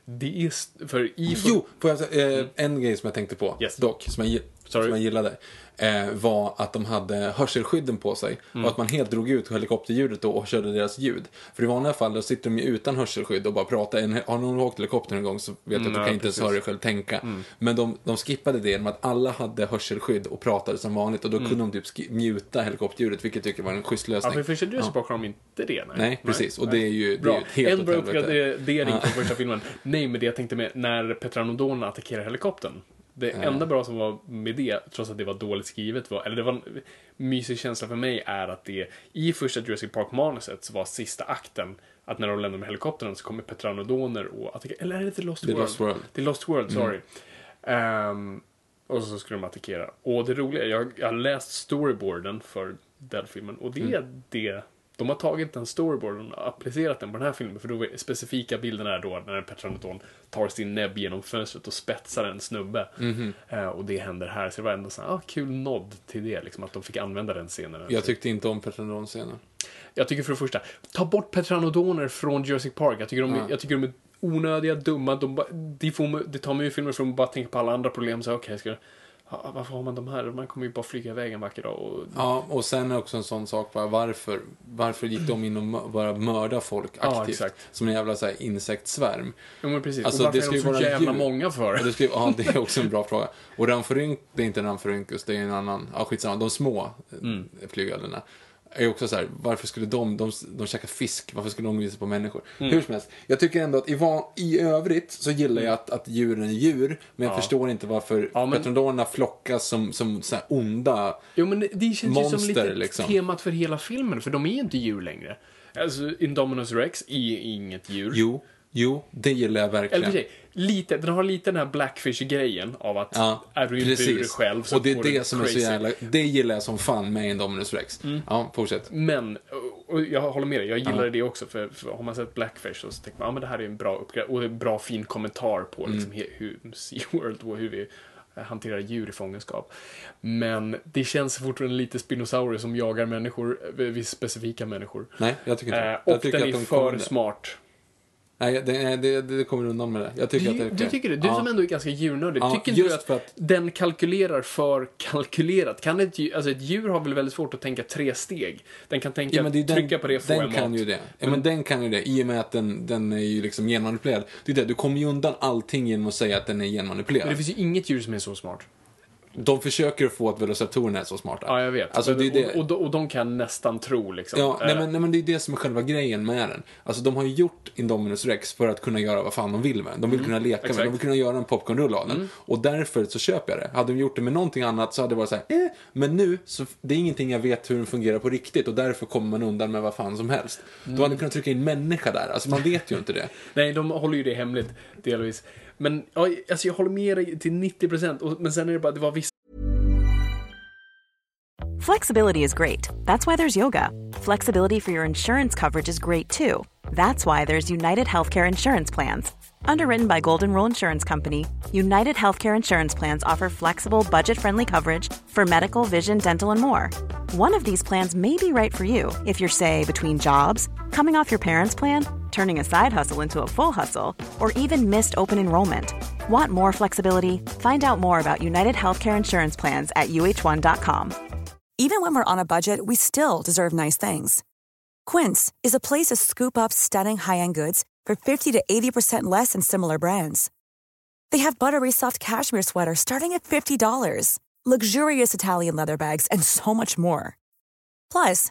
Det är... För i... Jo, jag säga, eh, en grej som jag tänkte på, Yes. dock, som jag, Sorry. som jag gillade, eh, var att de hade hörselskydden på sig Mm. och att man helt drog ut helikopterljudet då och körde deras ljud. För i vanliga fall då sitter de ju utan hörselskydd och bara pratar. En, har någon åkt helikopter en gång så vet jag att du Mm, kan ja, inte ens. Mm. höra dig själv tänka. Men de, de skippade det genom att alla hade hörselskydd och pratade som vanligt och då kunde de typ muta helikopterljudet, vilket jag tycker var en schysst Mm. Ja, lösning. för första Park har de inte det. Nej, Nej, precis. Och det är ju- det är bra. ju ett helt En bra uppgradering från första filmen. Nej, men det jag tänkte med när Petranodon attackerar helikoptern. Det enda bra som var med det, trots att det var dåligt skrivet, var, eller det var en mysig känsla för mig, är att det i första Jurassic Park-manuset så var sista akten att när de lämnar med helikoptern så kommer Petranodoner och attackerar. Eller är det The Lost World? Lost World. Det är Lost World, sorry. Ehm, och så skulle de attackera. Och det roliga, jag, jag har läst storyboarden för den filmen och det är Mm. det de har tagit den storyboarden och applicerat den på den här filmen. För då är specifika bilden är då när Petranodon tar sin näbb genom fönstret och spetsar en snubbe. Mhm. Eh, och det händer här. Så det var ändå så här, ah, kul nod till det, liksom, att de fick använda den scenen. Jag tyckte inte om Petranodon-scenen. Jag tycker för det första, ta bort Petranodoner från Jurassic Park. Jag tycker de, Ja. jag tycker de är onödiga, dumma. De, de får, det tar mig ur filmer för att bara tänka på alla andra problem. Så okej, ska varför har man de här? Man kommer ju bara flyga iväg en vacker dag. Och, Ja, och sen är också en sån sak bara, varför, varför gick de in och bara mörda folk Ja, aktivt? exakt. Som en jävla så här, insektsvärm. ja, men precis. Alltså, och varför det är de så vara jävla djur. många för? Ja, det, skulle, ja, det är också en bra fråga. Och Ramphorync, det är inte Ramphorhynchus, det är en annan, ja skitsamma, de små mm. flygödlorna. Är också så här, varför skulle de, de, de käkar fisk, varför skulle de visa på människor? Hur som helst, jag tycker ändå att i, van, i övrigt så gillar jag att, att djuren är djur, men jag förstår inte varför Ja, men- petrodorerna flockas som, som så onda Jo, men det- det känns ju som monster, lite liksom. temat för hela filmen, för de är ju inte djur längre. Alltså, Indominus Rex är inget djur. Jo, jo, det gillar jag verkligen. Eller sig, lite, den har lite den här blackfish-grejen av att Ja, är du i en bur precis. själv så och det är det som är så crazy. Mm. jävla, det gillar jag som fan med Indominus Rex. Ja, fortsätt. Men, och- jag håller med dig, jag gillar Ja. det också. För, för har man sett Blackfish så tänker man, ja men det här är en bra uppgradering och en bra fin kommentar på Mm. liksom, he- hur SeaWorld och hur vi eh, hanterar djur i fångenskap. Men det känns fortfarande lite Spinosaurus som jagar människor, eh, specifika människor. Nej, jag tycker inte Eh, det. Jag och tycker den är för smart. Nej, det, det, det kommer undan med det. Jag tycker att det är Du, du tycker det? Du Ja. som ändå är ganska djurnördig. Ja, tycker inte du att, för att- den kalkylerar för kalkylerat? Kan ett, djur- alltså ett djur har väl väldigt svårt att tänka tre steg? Den kan tänka, Ja, den, trycka på det, få den en kan ju det. Ja, men den kan ju det, i och med att den, den är ju liksom genmanipulerad. Det är det, du kommer ju undan allting genom att säga att den är genmanipulerad. Men det finns ju inget djur som är så smart. De försöker få att velociraptorerna är så smarta. Ja, jag vet. Alltså, det är det. Och, och, de- och de kan nästan tro liksom. Ja, nej Eh, men, nej men det är det som är själva grejen med den. Alltså de har ju gjort Indominus Rex för att kunna göra vad fan de vill med den. De vill kunna leka med den, exakt. de vill kunna göra en popcornrulle av den. Och därför så köper jag det. Hade de gjort det med någonting annat så hade det varit så här, eh. Men nu, så det är ingenting jag vet hur den fungerar på riktigt och därför kommer man undan med vad fan som helst. De hade kunnat trycka in människa där, alltså man vet ju inte det. Nej, de håller ju det hemligt delvis. Men ja, alltså jag håller med dig till 90 procent. Men sen är det bara, det var vissa Flexibility is great. That's why there's yoga. Flexibility for your insurance coverage is great too. That's why there's United Healthcare Insurance Plans. Underwritten by Golden Rule Insurance Company, United Healthcare Insurance Plans offer flexible, budget friendly coverage for medical, vision, dental, and more. One of these plans may be right for you if you're, say, between jobs, coming off your parents' plan, turning a side hustle into a full hustle, or even missed open enrollment. Want more flexibility? Find out more about United Healthcare Insurance Plans at uh1.com. Even when we're on a budget, we still deserve nice things. Quince is a place to scoop up stunning high-end goods for 50 to 80% less than similar brands. They have buttery soft cashmere sweaters starting at $50, luxurious Italian leather bags, and so much more. Plus,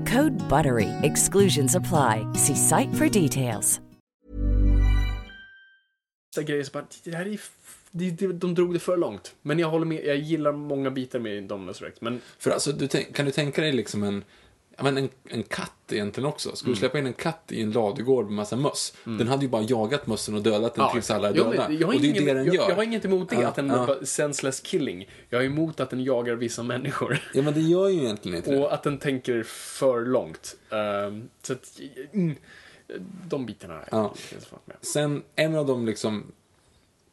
Code BUTTERY. Exclusions apply. See site for details. grejer som bara, det här är det, de drog det för långt. Men jag håller med, jag gillar många bitar med Indominus Rex. Men För alltså, du kan du tänka dig liksom en, men en, en katt egentligen också? Skulle du släppa in en katt i en ladugård med massa möss? Den hade ju bara jagat mössen och dödat den tills alla är döda. jag har och det är det den jag, gör. Jag har inget emot det, Ja, att den ja. senseless killing. Jag är emot att den jagar vissa människor. Ja, men det gör ju egentligen inte det. Och att den tänker för långt. Ehm, så att, mm, de bitarna är Ja. jag med. Sen, en av de liksom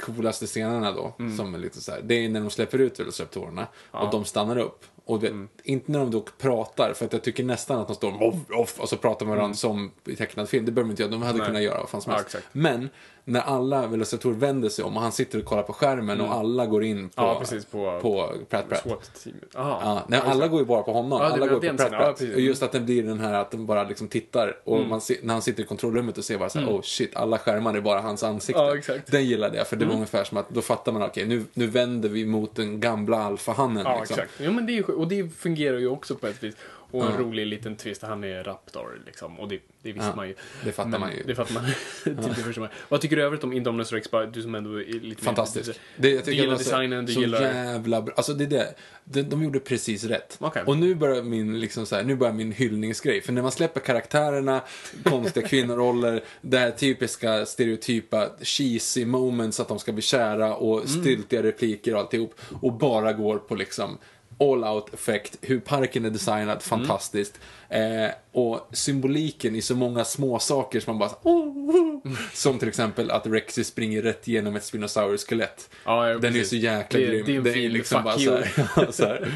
coolaste scenerna då, Mm. som är lite så här, det är när de släpper ut velociraptorerna och de stannar upp. Och vet, Mm. inte när de då pratar, för att jag tycker nästan att de står off, off, och så pratar med varandra som i tecknad film. Det behöver de inte göra, de hade Mm. Nej. kunnat göra vad fan som Ja, helst. exakt. Men, när alla velociraptorer vänder sig om och han sitter och kollar på skärmen och alla går in på, Mm. Ja, precis, på- på Pratt Pratt. Ja, nej, alla går ju bara på honom. Alla går på Pratt Pratt. och just att det blir den här att de bara liksom tittar och man ser, när han sitter i kontrollrummet och ser bara så här, oh shit, alla skärmar är bara hans ansikte. Den gillade jag, för det var ungefär som att då fattar man, okej, nu, nu vänder vi mot den gamla alfahannen. Ja, liksom. exakt. Jo, men det är, och det fungerar ju också på ett vis. Och en rolig liten twist, han är Raptor liksom. Och det, det visste man ju. det fattar Men man ju. Det fattar man. det. Vad tycker du övrigt om Indominus Rex? Du som ändå är lite Fantastisk. mer... Det, jag du gillar det var så- designen, du så gillar... jävla bra. Alltså det är det. De, de gjorde precis rätt. Okej. Och nu börjar min, liksom så här, nu börjar min hyllningsgrej. För när man släpper karaktärerna, konstiga kvinnoroller, det här typiska stereotypa cheesy moments att de ska bli kära och Mm. styltiga repliker och alltihop. Och bara går på liksom all out effekt, hur parken är designad, fantastiskt. Eh, och symboliken i så många små saker som man bara oh, oh. Som till exempel att Rexy springer rätt igenom ett Spinosaurus-skelett. Ja, ja, Den är så jäkla Det- grym. det är en Det fin liksom fuck bara så här, så här.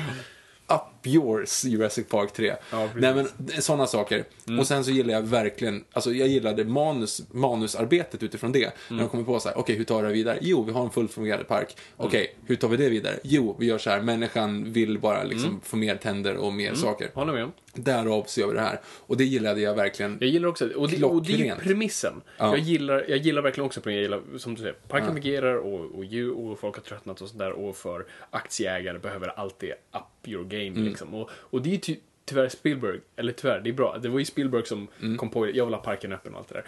Yours, Jurassic Park 3. Ja. Nej men, sådana saker. Och sen så gillar jag verkligen, alltså jag gillade manus, manusarbetet utifrån det. När de kommer på så här, okej hur tar vi det vidare? Jo, vi har en fullt fungerande park. Okej, hur tar vi det vidare? Jo, vi gör så här, människan vill bara liksom få mer tänder och mer saker. Håller med om. Därav så gör vi det här. Och det gillade jag verkligen. Jag gillar också, och det, och det är ju premissen. Ja. Jag, gillar, jag gillar verkligen också premissen, jag gillar, som du säger, parken fungerar och, och, och folk har tröttnat och sådär och för aktieägare behöver alltid up your game Mm. Liksom. Och, och det är ty, tyvärr Spielberg, eller tyvärr, det är bra, det var ju Spielberg som Mm. kom på jag vill ha parken öppen och allt det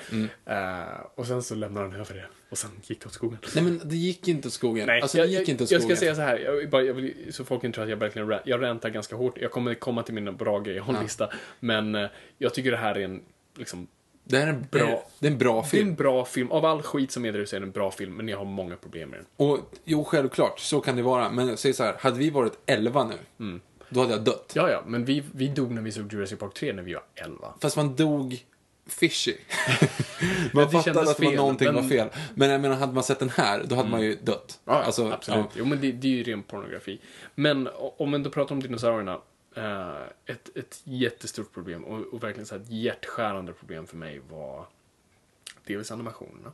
där. Eh, och sen så lämnade han över det och sen gick det åt skogen. Nej men det gick inte åt skogen. Nej, alltså jag, det gick jag, inte åt jag skogen. ska säga så här, jag, bara, jag vill, så folk inte tror att jag verkligen rant, jag rantar ganska hårt. Jag kommer komma till mina bra grejer, jag har en lista. Men eh, jag tycker det här är en, liksom, Det här är en Bra. bra, det är en bra det är film. en bra film. Av all skit som är där så är det en bra film, men jag har många problem med den. Och jo, självklart, så kan det vara. Men jag säger så här, hade vi varit 11 nu, då hade jag dött. Ja, ja, men vi, vi dog när vi såg Jurassic Park 3 när vi var 11. Fast man dog fishy. man fattade att fel, någonting men- var fel. Men jag menar, hade man sett den här, då hade man ju dött. Ja, Alltså, absolut. ja. Jo, men det, det är ju ren pornografi. Men om man då pratar om dinosaurierna. eh, ett, ett jättestort problem och, och verkligen så här ett hjärtskärande problem för mig var dels animationerna.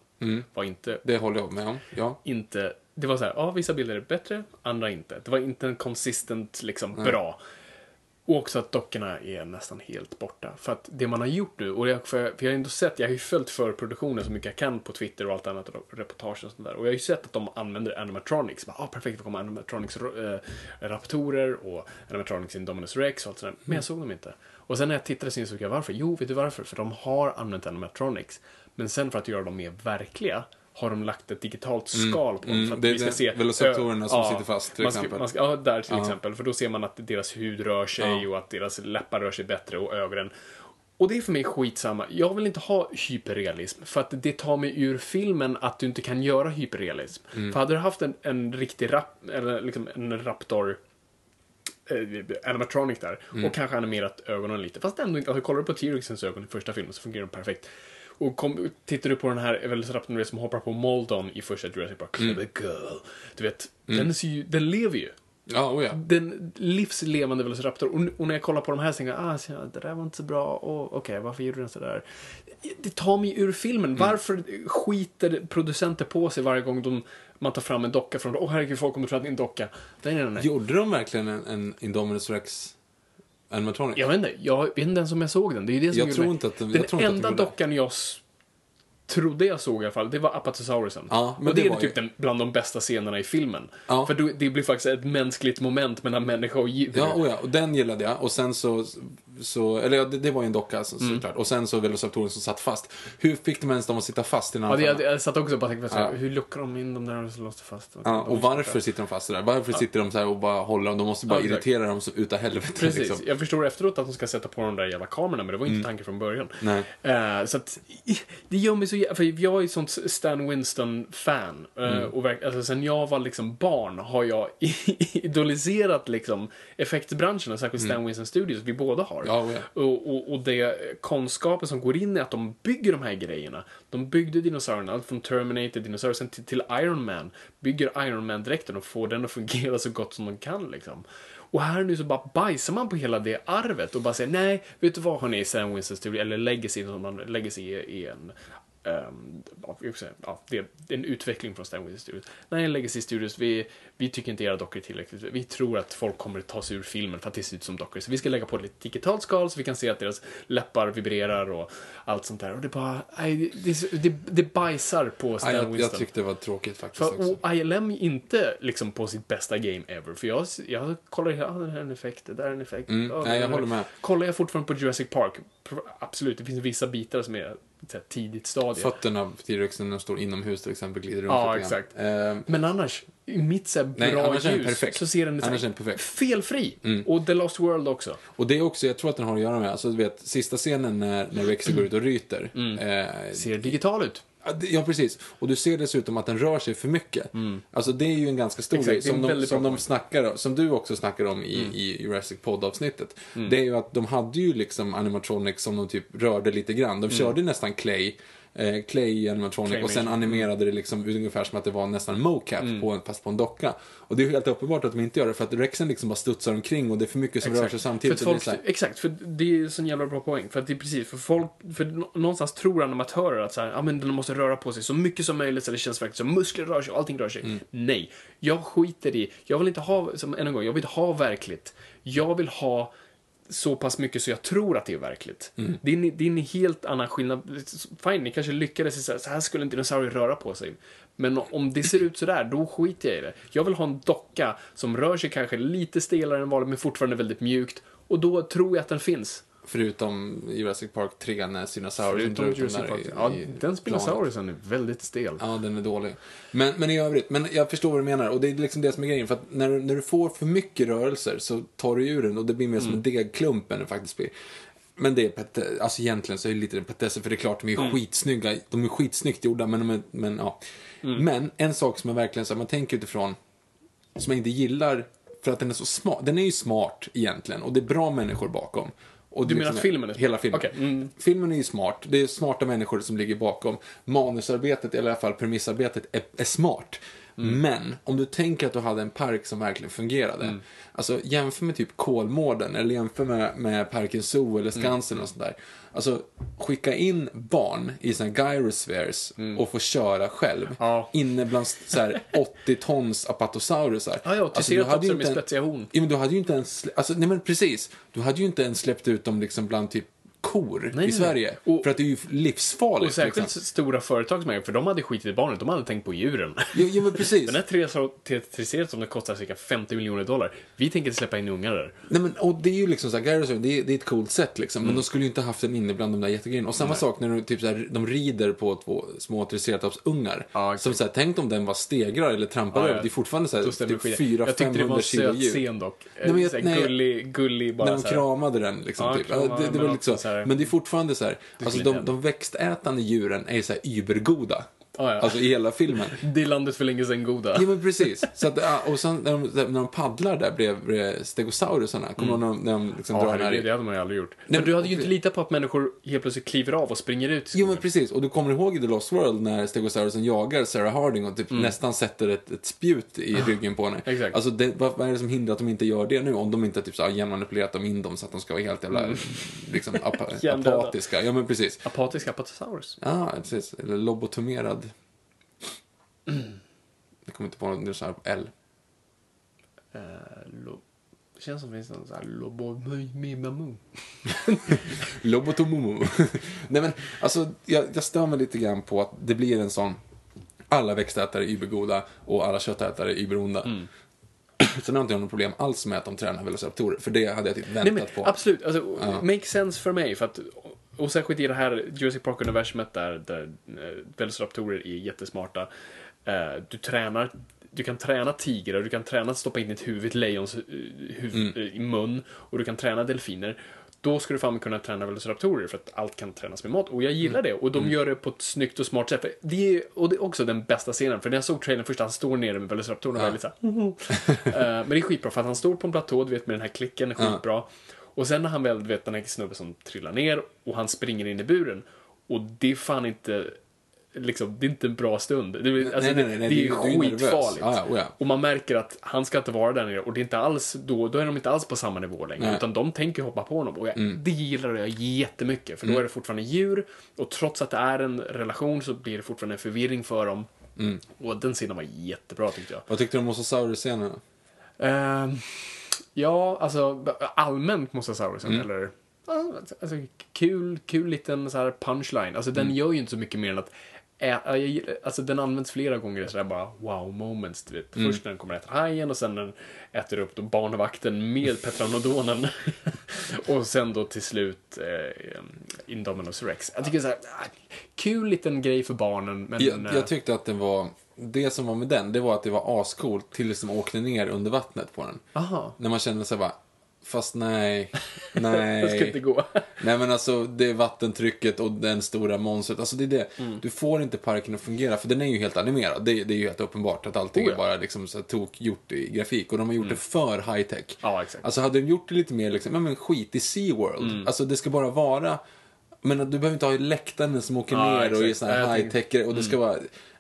Var inte Det håller jag med om. Ja. inte... Det var så här, ja, vissa bilder är bättre, andra inte. Det var inte en consistent, liksom, bra. Och också att dockorna är nästan helt borta. För att det man har gjort nu, och jag, för, för jag har ändå sett, jag har ju följt förproduktionen så mycket jag kan på Twitter och allt annat, och reportage och sånt där. Och jag har ju sett att de använder animatronics. Bara, ah, perfekt, det kommer animatronics äh, raptorer och animatronics Indominus Rex och allt sånt där. Men jag såg dem inte. Och sen när jag tittade så insåg jag varför. Jo, vet du varför? För de har använt animatronics. Men sen för att göra dem mer verkliga har de lagt ett digitalt skal på dem. Mm, för att det vi ska det- se velociraptorerna som Ja, sitter fast, till man ska, exempel. Man ska, ja, där till Ja. exempel. För då ser man att deras hud rör sig Ja. och att deras läppar rör sig bättre och ögonen. Och det är för mig skitsamma. Jag vill inte ha hyperrealism. För att det tar mig ur filmen att du inte kan göra hyperrealism. Mm. För hade du haft en, en riktig rap, eller liksom en raptor eh, animatronic där Mm. och kanske animerat ögonen lite. Fast ändå inte. Alltså, kollar du på T-Rexens ögon i första filmen så fungerar de perfekt. Och kom, tittar du på den här Velociraptorn du vet, som hoppar på Moldon i första Jurassic Park, Mm. mm. girl. Du vet, den, ser ju, den lever ju. Ja, oh ja. Den livslevande Velociraptor. Och, och när jag kollar på de här så tänker jag, ah, så, det där var inte så bra. Oh, Okej, varför gjorde den sådär? Det tar mig ur filmen. Varför skiter producenter på sig varje gång de, man tar fram en docka från, åh oh, herregud, folk kommer tro att det är en docka. Nej, nej, nej. Gjorde de verkligen en, en Indominus Rex animatronic? Jag vet inte, jag vet inte ens om jag såg den. Det är det som Jag tror mig- inte att den- Den att enda den det. dockan jag trodde jag såg i alla fall, det var Apatosaurusen. Ja, men och det, det är typ ju- den, bland de bästa scenerna i filmen. Ja. För då, det blir faktiskt ett mänskligt moment mellan människa och djur. Ja, oh ja, och den gillade jag. Och sen så, så eller ja, det, det var ju en docka så, Mm. såklart. Och sen så Velociraptoren som satt fast. Hur fick de ens dem att sitta fast i den Ja, här det, jag, jag satt också och bara tänkte, Ja. hur lockar de in dem där och så låste fast? Ja, och varför sitter de fast där? Varför sitter de så här och bara håller dem? De måste bara Ja, irritera dem så utav helvete. Precis, Liksom. jag förstår efteråt att de ska sätta på de där jävla kamerorna, men det var inte tanken från början. Nej. Eh, så att, det gör mig så för jag är ett sånt Stan Winston-fan. Eh, och alltså, sen jag var liksom barn har jag idoliserat liksom effektbranscherna, särskilt Stan Winston Studios, vi båda har. Ja, oh ja. Och, och, och det kunskapen som går in i att de bygger de här grejerna. De byggde dinosaurierna, allt från Terminator, dinosaurier, till, till Iron Man. Bygger Iron Man-dräkten och får den att fungera så gott som de kan liksom. Och här nu så bara bajsar man på hela det arvet och bara säger nej, vet du vad hörni, Sam Winstons Studio, eller Legacy, som man, Legacy är, en Um, ja, det, det är en utveckling från Stan Winston Studios. Nej, Legacy Studios, vi, vi tycker inte era dockor är tillräckligt. Vi tror att folk kommer att ta sig ur filmen för att det ser ut som dockor. Så vi ska lägga på ett digitalt skal så vi kan se att deras läppar vibrerar och allt sånt där. Och det bara, nej, det, det, det bajsar på Stan Ja, jag, Winston. jag tyckte det var tråkigt faktiskt För, också. och ILM inte liksom på sitt bästa game ever. För jag, jag kollar, ja, det här är en effekt, det där är en effekt. Mm, ja, nej, jag håller med. Kollar jag fortfarande på Jurassic Park, absolut, det finns vissa bitar som är tidigt stadie. Fötterna av T-Rexen när de står inomhus till exempel glider runt Ja, exakt. Ehm, Men annars, i mitt så här, Nej, bra den ljus perfekt. så ser den här Annars är den perfekt. felfri. Och The Lost World också. Och det är också, jag tror att den har att göra med, alltså du vet, sista scenen när, när Rexy går ut och ryter. Mm. Eh, Ser digital ut. Ja, precis. Och du ser dessutom att den rör sig för mycket. Alltså det är ju en ganska stor Mm. Exakt, grej som, de, som de snackar som du också snackar om i, Mm. i Jurassic Pod-avsnittet. Det är ju att de hade ju liksom animatronics som de typ rörde lite grann. De körde nästan Clay, eh, Clay animatronic och sen. Claymation. animerade det liksom ungefär som att det var nästan mocap Mm. på en, fast på en docka. Och det är helt uppenbart att de inte gör det för att Rexen liksom bara studsar omkring och det är för mycket som rör sig samtidigt. För folk, här- exakt, för det är en sån jävla bra poäng. För att det är precis, för folk, för nå- någonstans tror animatörer att så här, ja men den måste röra på sig så mycket som möjligt så det känns verkligen som muskler rör sig och allting rör sig. Mm. Nej, jag skiter i, jag vill inte ha, som än en gång, jag vill inte ha verkligt. Jag vill ha så pass mycket så jag tror att det är verkligt. Mm. Det, är en, det är en helt annan skillnad. Fine, ni kanske lyckades i så här, så här skulle en dinosaurie röra på sig. Men om det ser ut sådär, då skiter jag i det. Jag vill ha en docka som rör sig kanske lite stelare än vanligt, men fortfarande väldigt mjukt. Och då tror jag att den finns. Förutom Jurassic Park 3 när Spinosaurus Förutom Jurassic Park. i- Ja, i den planet. Spinosaurusen är väldigt stel. Ja, den är dålig. Men, men i övrigt, men jag förstår vad du menar. Och det är liksom det som är grejen. För att när, när du får för mycket rörelser så tar du ur den och det blir mer som en degklump än det faktiskt blir. Men det är pete- alltså egentligen så är det lite en petesse, för det är klart de är ju skitsnygga. De är skitsnyggt gjorda, men, är, men ja. Men en sak som är verkligen så här, man tänker utifrån, som jag inte gillar, för att den är så smart. Den är ju smart egentligen, och det är bra människor bakom. Och Du menar att filmen är smart? Hela filmen. Okej, mm. Filmen är ju smart. Det är smarta människor som ligger bakom. Manusarbetet, eller i alla fall premissarbetet, är, är smart. Mm. Men, om du tänker att du hade en park som verkligen fungerade. Mm. Alltså, jämför med typ Kolmården, eller jämför med, med Parken Zoo eller Mm. Skansen och sådär. Alltså, skicka in barn i här gyrospheres och få köra själv. Mm. Ja. Inne bland så här 80 tons apatosaurusar. Ja, ja, Alltså, du hade ju inte en-. Ja, men du hade ju inte ens, alltså, nej men precis. Du hade ju inte ens släppt ut dem liksom bland typ kor nej, i nej. Sverige. Och- för att det är ju livsfarligt. Och särskilt liksom. stora företag som äger, för de hade skitit i barnet, de hade tänkt på djuren. Jo, jo, men precis. Den här Triceratops som det kostar cirka 50 miljoner dollar. Vi tänker släppa in ungar där. Nej, men, och det är ju liksom så här, Gyrosaur, det är, det är ett coolt sätt liksom. Mm. Men de skulle ju inte haft den inne bland de där jättegrejerna. Och samma sak när de, typ, så här, de rider på två små triceratops-ungar. Ja, exakt. som så här, tänk om den var stegrar eller trampar ja. över. Det är fortfarande så här, Då stämmer typ skiten. Jag tyckte det var 400-500 en kilo söt djur. scen dock. Nej, men jag- nej. gullig, gullig bara när de så här. kramade den. Liksom, Ja, typ. kramade, det, det var lite så. Här- Men det är fortfarande så här. Alltså, de, de växtätande djuren är så här übergoda. Ja, ja. Alltså i hela filmen. Det är landet för länge sedan goda. Ja men precis. Så att, och sen när de, när de paddlar där bredvid stegosaurusarna, kommer ihåg när de, när de liksom Ja, drar herregud, i... det hade man ju aldrig gjort. Nej, men du hade ju inte litat på att människor helt plötsligt kliver av och springer ut Jo men precis, och du kommer ihåg i The Lost World när stegosaurusen jagar Sarah Harding och typ nästan sätter ett, ett spjut i ryggen på henne. Exakt. Alltså det, vad, vad är det som hindrar att de inte gör det nu? Om de inte typ så genmanipulerat dem in dem så att de ska vara helt jävla liksom, apa, Hjärndöda. apatiska. Ja men precis. Apatisk apatosaurus. Ja, precis. Eller lobotomerad. Jag kommer inte på något, det är så här på L. Eh, lo... Det känns som det finns någon sån här lobomimamu. Lobotomomo. Nej men, alltså, jag, jag stör mig lite grann på att det blir en sån, alla växtätare är übergoda och alla köttätare är überonda. Mm. Sen har inte jag något problem alls med att de tränar velociraptorer, för det hade jag typ Nej, väntat men på. absolut. Alltså, Makes sense för mig. För att, och särskilt i det här Jurassic Park-universumet där, där eh, velociraptorer är jättesmarta. Eh, du tränar du kan träna tigrar, du kan träna att stoppa in ditt huvud i ett lejons eh, huvud, Mm. eh, i mun och du kan träna delfiner. Då ska du fan kunna träna velociraptorer för att allt kan tränas med mat. Och jag gillar det. Och de gör det på ett snyggt och smart sätt. För Det är, och det är också den bästa scenen. För när jag såg trailern först, han står nere med velociraptorerna och var lite såhär, Men det är skitbra för att han står på en platå, du vet med den här klicken, är skitbra. Och sen när han väl, du vet den här snubben som trillar ner och han springer in i buren. Och det är fan inte, liksom, det är inte en bra stund. Det, är- alltså, nej, nej, nej, det, det är skitfarligt. Ja, oh ja. Och man märker att han ska inte vara där nere och det är inte alls, då, då är de inte alls på samma nivå längre. Nej. Utan de tänker hoppa på honom. Och jag, Mm. det gillar jag jättemycket. För då är det fortfarande djur. Och trots att det är en relation så blir det fortfarande en förvirring för dem. Mm. Och den scenen var jättebra tyckte jag. Vad tyckte du om Mosasaurus-scenen? Ehm, ja, alltså allmänt Mosasaurusen, Mm. eller? Alltså, kul, kul liten så här punchline. Alltså Mm. den gör ju inte så mycket mer än att ä, Alltså den används flera gånger sådär bara wow moments, du vet. Mm. Först när den kommer att äta hajen och sen när den äter upp då barnvakten med Petranodonen. och sen då till slut eh, Indominus Rex. Jag tycker såhär, ah, kul liten grej för barnen men... Jag, eh, jag tyckte att det var, det som var med den, det var att det var ascoolt tills de åkte ner under vattnet på den. Aha. När man kände sig bara, Fast nej. Nej. Det ska inte gå. Nej men alltså det är vattentrycket och den stora monstret. Alltså det är det. Mm. Du får inte parken att fungera för den är ju helt animerad. Det, det är ju helt uppenbart att allting Oh ja. Mm. är bara liksom så tok gjort i grafik. Och de har gjort det för high tech. Ja, exakt. Alltså hade de gjort det lite mer liksom, ja men skit i SeaWorld. Mm. Alltså det ska bara vara men du behöver inte ha läktaren som åker Ja, ner och i exakt. sån här high tech och det ska vara,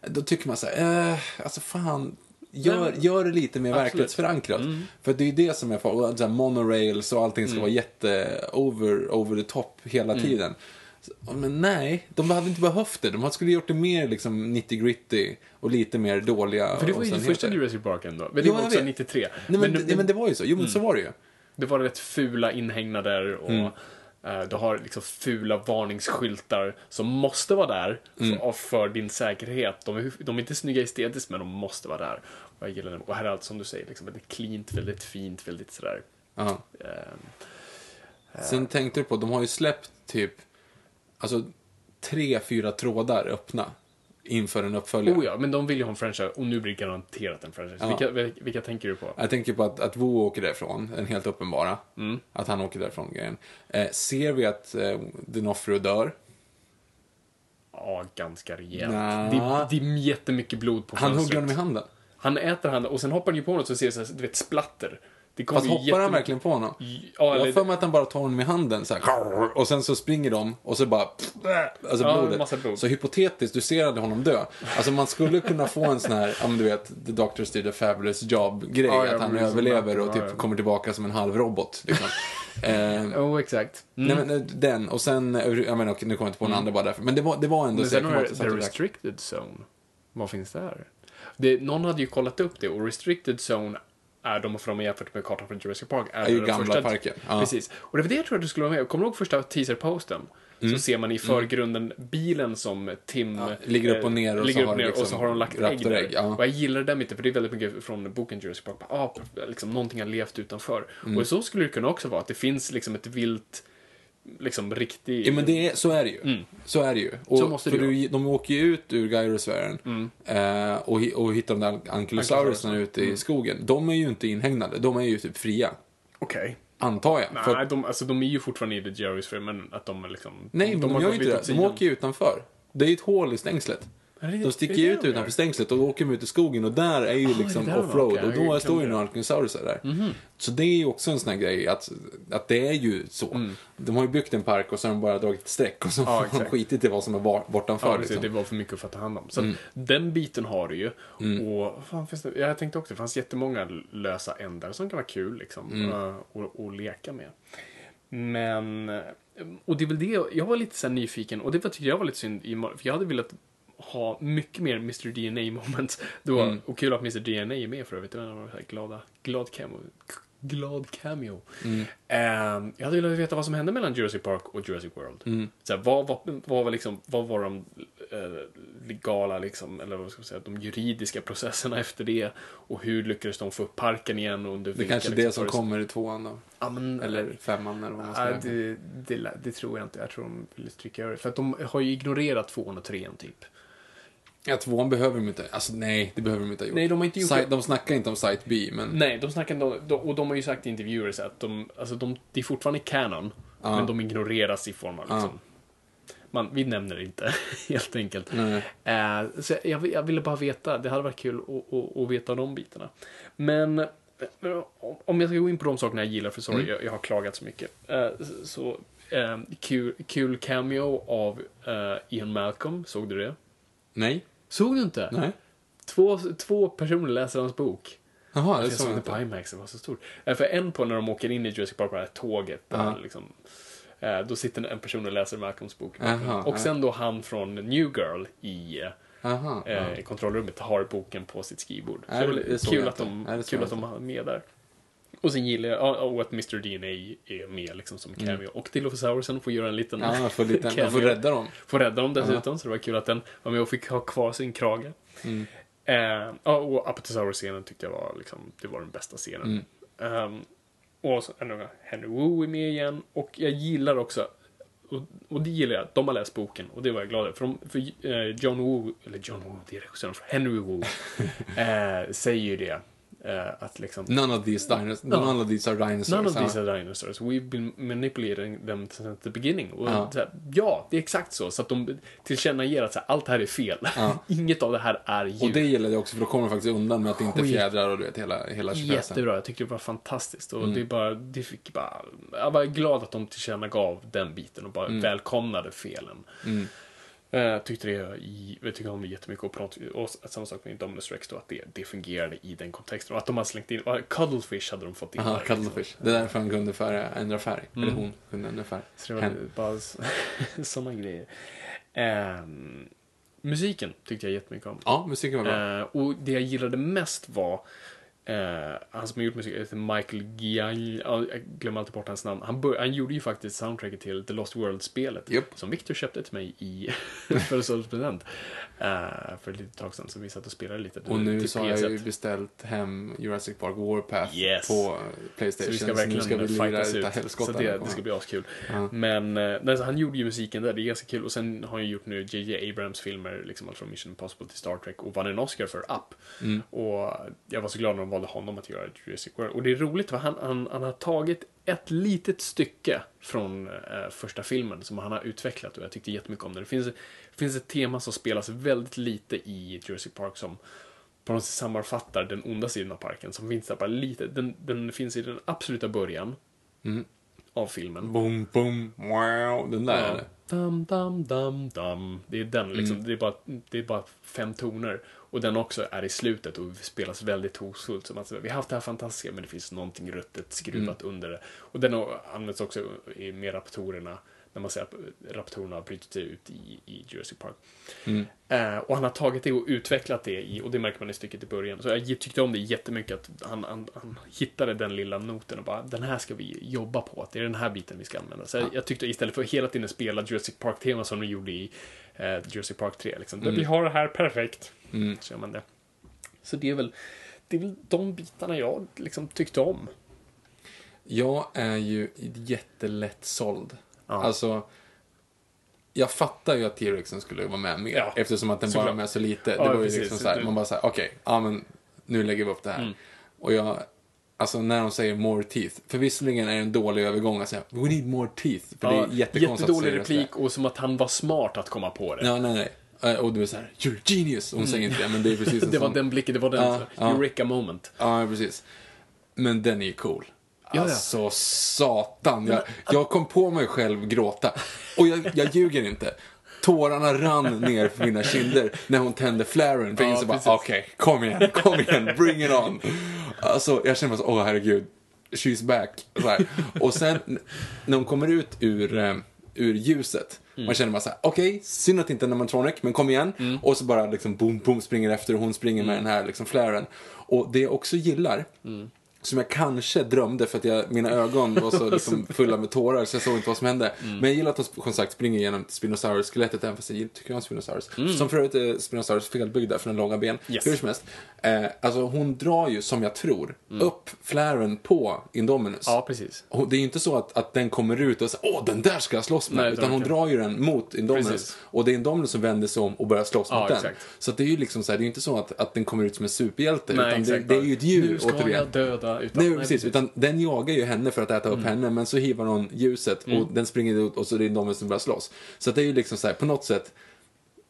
då tycker man så här, eh, alltså fan, gör, gör det lite mer Absolut. verklighetsförankrat. För det är ju det som är far- och så här monorails och allting ska vara jätte over, over the top hela tiden. Så- Men nej, de hade inte behövt det. De skulle gjort det mer liksom 90 gritty och lite mer dåliga För det var ju första Jurassic Park ändå. Men det Jo, var också vet. 93. Nej, men, men, det, men det var ju så. Jo, men så var det ju. det var rätt fula inhägnader och Mm. Du har liksom fula varningsskyltar som måste vara där Mm. för, din säkerhet. De är, de är inte snygga estetiskt, men de måste vara där. Och jag gillar det. Och här är allt som du säger, liksom väldigt cleant, väldigt fint, väldigt sådär. Eh, Sen tänkte du på, de har ju släppt typ, alltså tre, fyra trådar öppna inför en uppföljare. oh ja, men de vill ju ha en franchise och nu blir det garanterat en franchise. Ja. Vilka, vilka, vilka tänker du på? Jag tänker på att, att Wu åker därifrån, den helt uppenbara. Mm. Att han åker därifrån grejen. Eh, ser vi att eh, Dinofrio dör? Ja, ganska rejält. Nja. Det, det är jättemycket blod på Han hugger fönstret. honom i handen. Han äter han och sen hoppar han ju på något så ser det så här, du vet, splatter. Det Fast hoppar han jättemycket- verkligen på honom? Ja, Jag eller, för mig att han bara tar honom i handen så här, och sen så springer de och så bara alltså Ja, blodet. blod. Så hypotetiskt, du ser aldrig honom dö. Alltså man skulle kunna få en sån här, ja men du vet, The Doctors did a fabulous job-grej. Ja, att han men överlever och typ kommer tillbaka som en halv robot. Liksom. eh, oh, exakt. Nej men eh, den, och sen, eh, jag menar, okej, nu kommer jag inte på den andra bara därför. Men det var, det var ändå Mm. Men så jag sen har jag The. Restricted Zone. Vad finns där? Det, någon hade ju kollat upp det och Restricted Zone är de, har jämfört med kartan från Jurassic Park, är, Är ju den gamla första, parken. Ja. Precis. Och det var det jag tror att du skulle vara med Kommer du ihåg första teaserposten? Mm. Så ser man i förgrunden bilen som Tim... ligger upp och ner och ligger så upp har ner liksom och så har de lagt ägg där. ja. Och jag gillar det där mycket, för det är väldigt mycket från boken Jurassic Park. Ah, liksom, någonting har levt utanför. Mm. Och så skulle det kunna också vara, att det finns liksom ett vilt, liksom riktigt... Ja men det är, så är det ju. Så är det ju. Och, Så måste det för du, de åker ju ut ur gyrosfären eh, och, och hittar de där ankylosaurusarna ute i skogen. De är ju inte inhägnade, de är ju typ fria. Okej. Antar jag. Nej, För, de, alltså, de är ju fortfarande i The Jerry's men att de är liksom... nej, men de, har gör ju inte det. De åker ju utanför. Det är ju ett hål i stängslet. Är De sticker är ju ut de utanför stängslet och då åker de ut i skogen och där är ju är liksom de offroad och då Jag står ju några det. ankylosaurusar där. Mhm. Så det är ju också en sån här grej att, att det är ju så. Mm. De har ju byggt en park och så har de bara dragit ett streck och så Ja, har de exakt. skitit i vad som är bortanför. Ja, precis, liksom. det var för mycket att ta hand om. Så Mm. den biten har du ju. Och vad fan finns det? Jag tänkte också, det fanns jättemånga lösa ändar som kan vara kul liksom. Mm. eh, Och, och leka med. Men, och det är väl det, jag var lite så nyfiken och det var, tyckte jag var lite synd, för jag hade velat ha mycket mer Mr DNA moments. Var, Mm. Och kul att Mr DNA är med för övrigt. Det var en glada, glad cameo. Glad cameo. Mm. Ehm, jag hade velat veta vad som hände mellan Jurassic Park och Jurassic World. Mm. Så här, vad, vad, vad, var liksom, vad var de eh, legala, liksom, eller vad ska man säga, de juridiska processerna efter det? Och hur lyckades de få upp parken igen? Och under Det vilka, kanske liksom, det som kommer i tvåan då. Ja, men, Eller femman eller vad man ska säga. det, det, det tror jag inte. Jag tror de vill stryka över. För att de har ju ignorerat tvåan och trean typ. Ja, tvåan behöver de inte. Alltså nej, det behöver de inte ha gjort. Nej, de har inte gjort Site, det. De snackar inte om Site B, men... Nej, de snackar inte om- och de har ju sagt i intervjuer att de, alltså de, det är fortfarande canon, Ja. men de ignoreras i form av liksom, man, vi nämner det inte, helt enkelt. Eh, så jag, jag ville bara veta, det hade varit kul att, veta de bitarna. Men om jag ska gå in på de sakerna jag gillar, för sorry, jag, jag har klagat så mycket. Eh, så eh, kul, kul cameo av eh, Ian Malcolm, såg du det? Nej? Såg du inte? Nej? Två, två personer läser hans bok. Jaha, det Jag såg jag inte. IMAX, det var så stort. Eh, För en på när de åker in i Jurassic Park på det här tåget, där liksom, eh, då sitter en person och läser Malcolms bok. Aha, och sen då han från New Girl i Jaha. eh, ja. i kontrollrummet har boken på sitt skrivbord. Så Nej, var det såg kul att de, Nej, kul att de har med där. Och sen gillar jag, ja, och att Mr DNA är med liksom som cameo. Och Dilophosaurusen får göra en liten Mm. Ja, får, lite, jag får rädda dem. Får rädda dem dessutom, så det var kul att den var med och fick ha kvar sin krage. Mm. Eh, ja, och Apatosaurus-scenen tyckte jag var, liksom, det var den bästa scenen. Mm. Ehm, och så, gång, Henry Wu är med igen. Och jag gillar också, och, och det gillar jag, de har läst boken och det var jag glad över. För, de, för eh, John Woo, eller John Woo, det är regissören Henry Wu, eh, säger ju det. Eh, att liksom... None of these dinosaurs, none of these are dinosaurs. None of ja. these are dinosaurs. We've been manipulating them since the beginning. Och Ja. här, ja, det är exakt så. Så att de tillkännager att här, allt det här är fel. Inget av det här är djur. Och det gillade jag också, för då kommer de faktiskt undan med att det inte är fjädrar och du vet, hela, hela. Jättebra, jag tyckte det var fantastiskt. Mm. Och det är bara, det fick bara, jag var glad att de tillkännagav den biten och bara Mm. välkomnade felen. Jag tyckte det, jag tycker om det jättemycket och, något, och samma sak med Dominus Rex då, att det, det fungerade i den kontexten. Och att de har slängt in, Cuddlefish hade de fått in Aha, där, liksom. Det är därför han kunde färga, ändra färg. Mm. Eller hon kunde ändra färg. Så det var Hen. bara sådana grejer. Ehm, musiken tyckte jag jättemycket om. Ja, musiken var bra. Eh, och det jag gillade mest var eh, han som har gjort musik heter Michael Giall, ja, jag glömmer alltid bort hans namn. Han, bör, han gjorde ju faktiskt soundtracket till The Lost World-spelet. Japp. Som Victor köpte till mig i födelsedagspresent. Uh, för ett litet tag sedan, så vi satt och spelade lite. Och nu så har jag ju PS1. beställt hem Jurassic Park Warpath Yes. på Så Playstation. vi ska nu verkligen ska vi fightas ut. Så det, det ska bli askul. Ja. Men eh, nej, så han gjorde ju musiken där, det är ganska kul. Och sen har han gjort nu JJ Abrams filmer, liksom allt från Mission Impossible till Star Trek och vann en Oscar för Up. Mm. Och jag var så glad när de valde honom att göra Jurassic World. Och det är roligt för han, han, han har tagit ett litet stycke från eh, första filmen som han har utvecklat och jag tyckte jättemycket om det. Det finns, det finns ett tema som spelas väldigt lite i Jurassic Park som på något sätt sammanfattar den onda sidan av parken som finns där bara lite. Den, den finns i den absoluta början Mm. av filmen. Boom, boom, wow. Den där. Ja. Dam, dam, dam, dam. Det är den liksom. Mm. Det, är bara, det är bara fem toner. Och den också är i slutet och spelas väldigt hotfullt. Som att vi har haft det här fantastiska men det finns någonting ruttet skruvat Mm. under det. Och den används också i, med raptorerna. När man säger att raptorerna har brutit sig ut i, i Jurassic Park. Mm. Eh, och han har tagit det och utvecklat det i, och det märker man i stycket i början. Så jag tyckte om det jättemycket att han, han, han hittade den lilla noten och bara den här ska vi jobba på, att det är den här biten vi ska använda. Så jag, jag tyckte istället för att hela tiden spela Jurassic Park-tema som de gjorde i eh, Jurassic Park 3, liksom, där vi har det här perfekt, Mm. så gör man det. Så det är väl, det är väl de bitarna jag liksom tyckte om. Jag är ju jättelätt såld. Ja. Alltså, jag fattar ju att T-Rexen skulle vara med mer. Ja, eftersom att den bara är med så lite. Ja, det var ju precis. liksom så här, man bara såhär, okej, ja men nu lägger vi upp det här. Mm. Och jag, alltså när de säger more teeth, för visserligen är det en dålig övergång att säga, we need more teeth. För det är jättekonstigt jättedålig replik och som att han var smart att komma på det. Ja, nej, nej. Eh, Och du är såhär, you're genius. Och hon säger inte det, men det är precis en det var sån. den blicken, det var den Ja, ja. Eureka moment. Ja, precis. Men den är ju cool. ja. Alltså, satan. Jag, jag kom på mig själv gråta. Och jag, jag ljuger inte. Tårarna rann ner för mina kinder när hon tände flaren. För jag Ja, insåg bara, okej, kom igen, kom igen, bring it on. Alltså, jag känner bara så, åh herregud, she's back. Och sen, när hon kommer ut ur, eh, ur ljuset, Mm. man känner bara så här, okej, synd att det inte är en animatronic, men kom igen. Mm. Och så bara liksom boom, boom, springer efter och hon springer med den här liksom flaren. Och det jag också gillar, Mm. Som jag kanske drömde för att jag, mina ögon var så liksom fulla med tårar så jag såg inte vad som hände. Mm. Men jag gillar att de som sagt springer igenom Spinosaurus-skelettet även fast jag tycker om Spinosaurus. Som för övrigt är Spinosaurus felbyggda för den långa ben. Mm. Yes. Hur som helst. Eh, alltså hon drar ju, som jag tror, upp flären på Indominus. Mm. Ja, precis. Och det är ju inte så att, att den kommer ut och säger åh den där ska jag slåss med. Nej, utan hon drar ju den mot Indominus. Precis. Och det är Indominus som vänder sig om och börjar slåss Ja, mot den. exakt. Så att det är ju liksom så här, det är ju inte så att, att den kommer ut som en superhjälte. Nej, utan det, det är ju ett djur Nu ska återigen. jag döda. Utan, Nej, precis. Utan den jagar ju henne för att äta upp Mm. henne, men så hivar hon ljuset och den springer ut och så är det de som börjar slåss. Så det är ju liksom så här, på något sätt,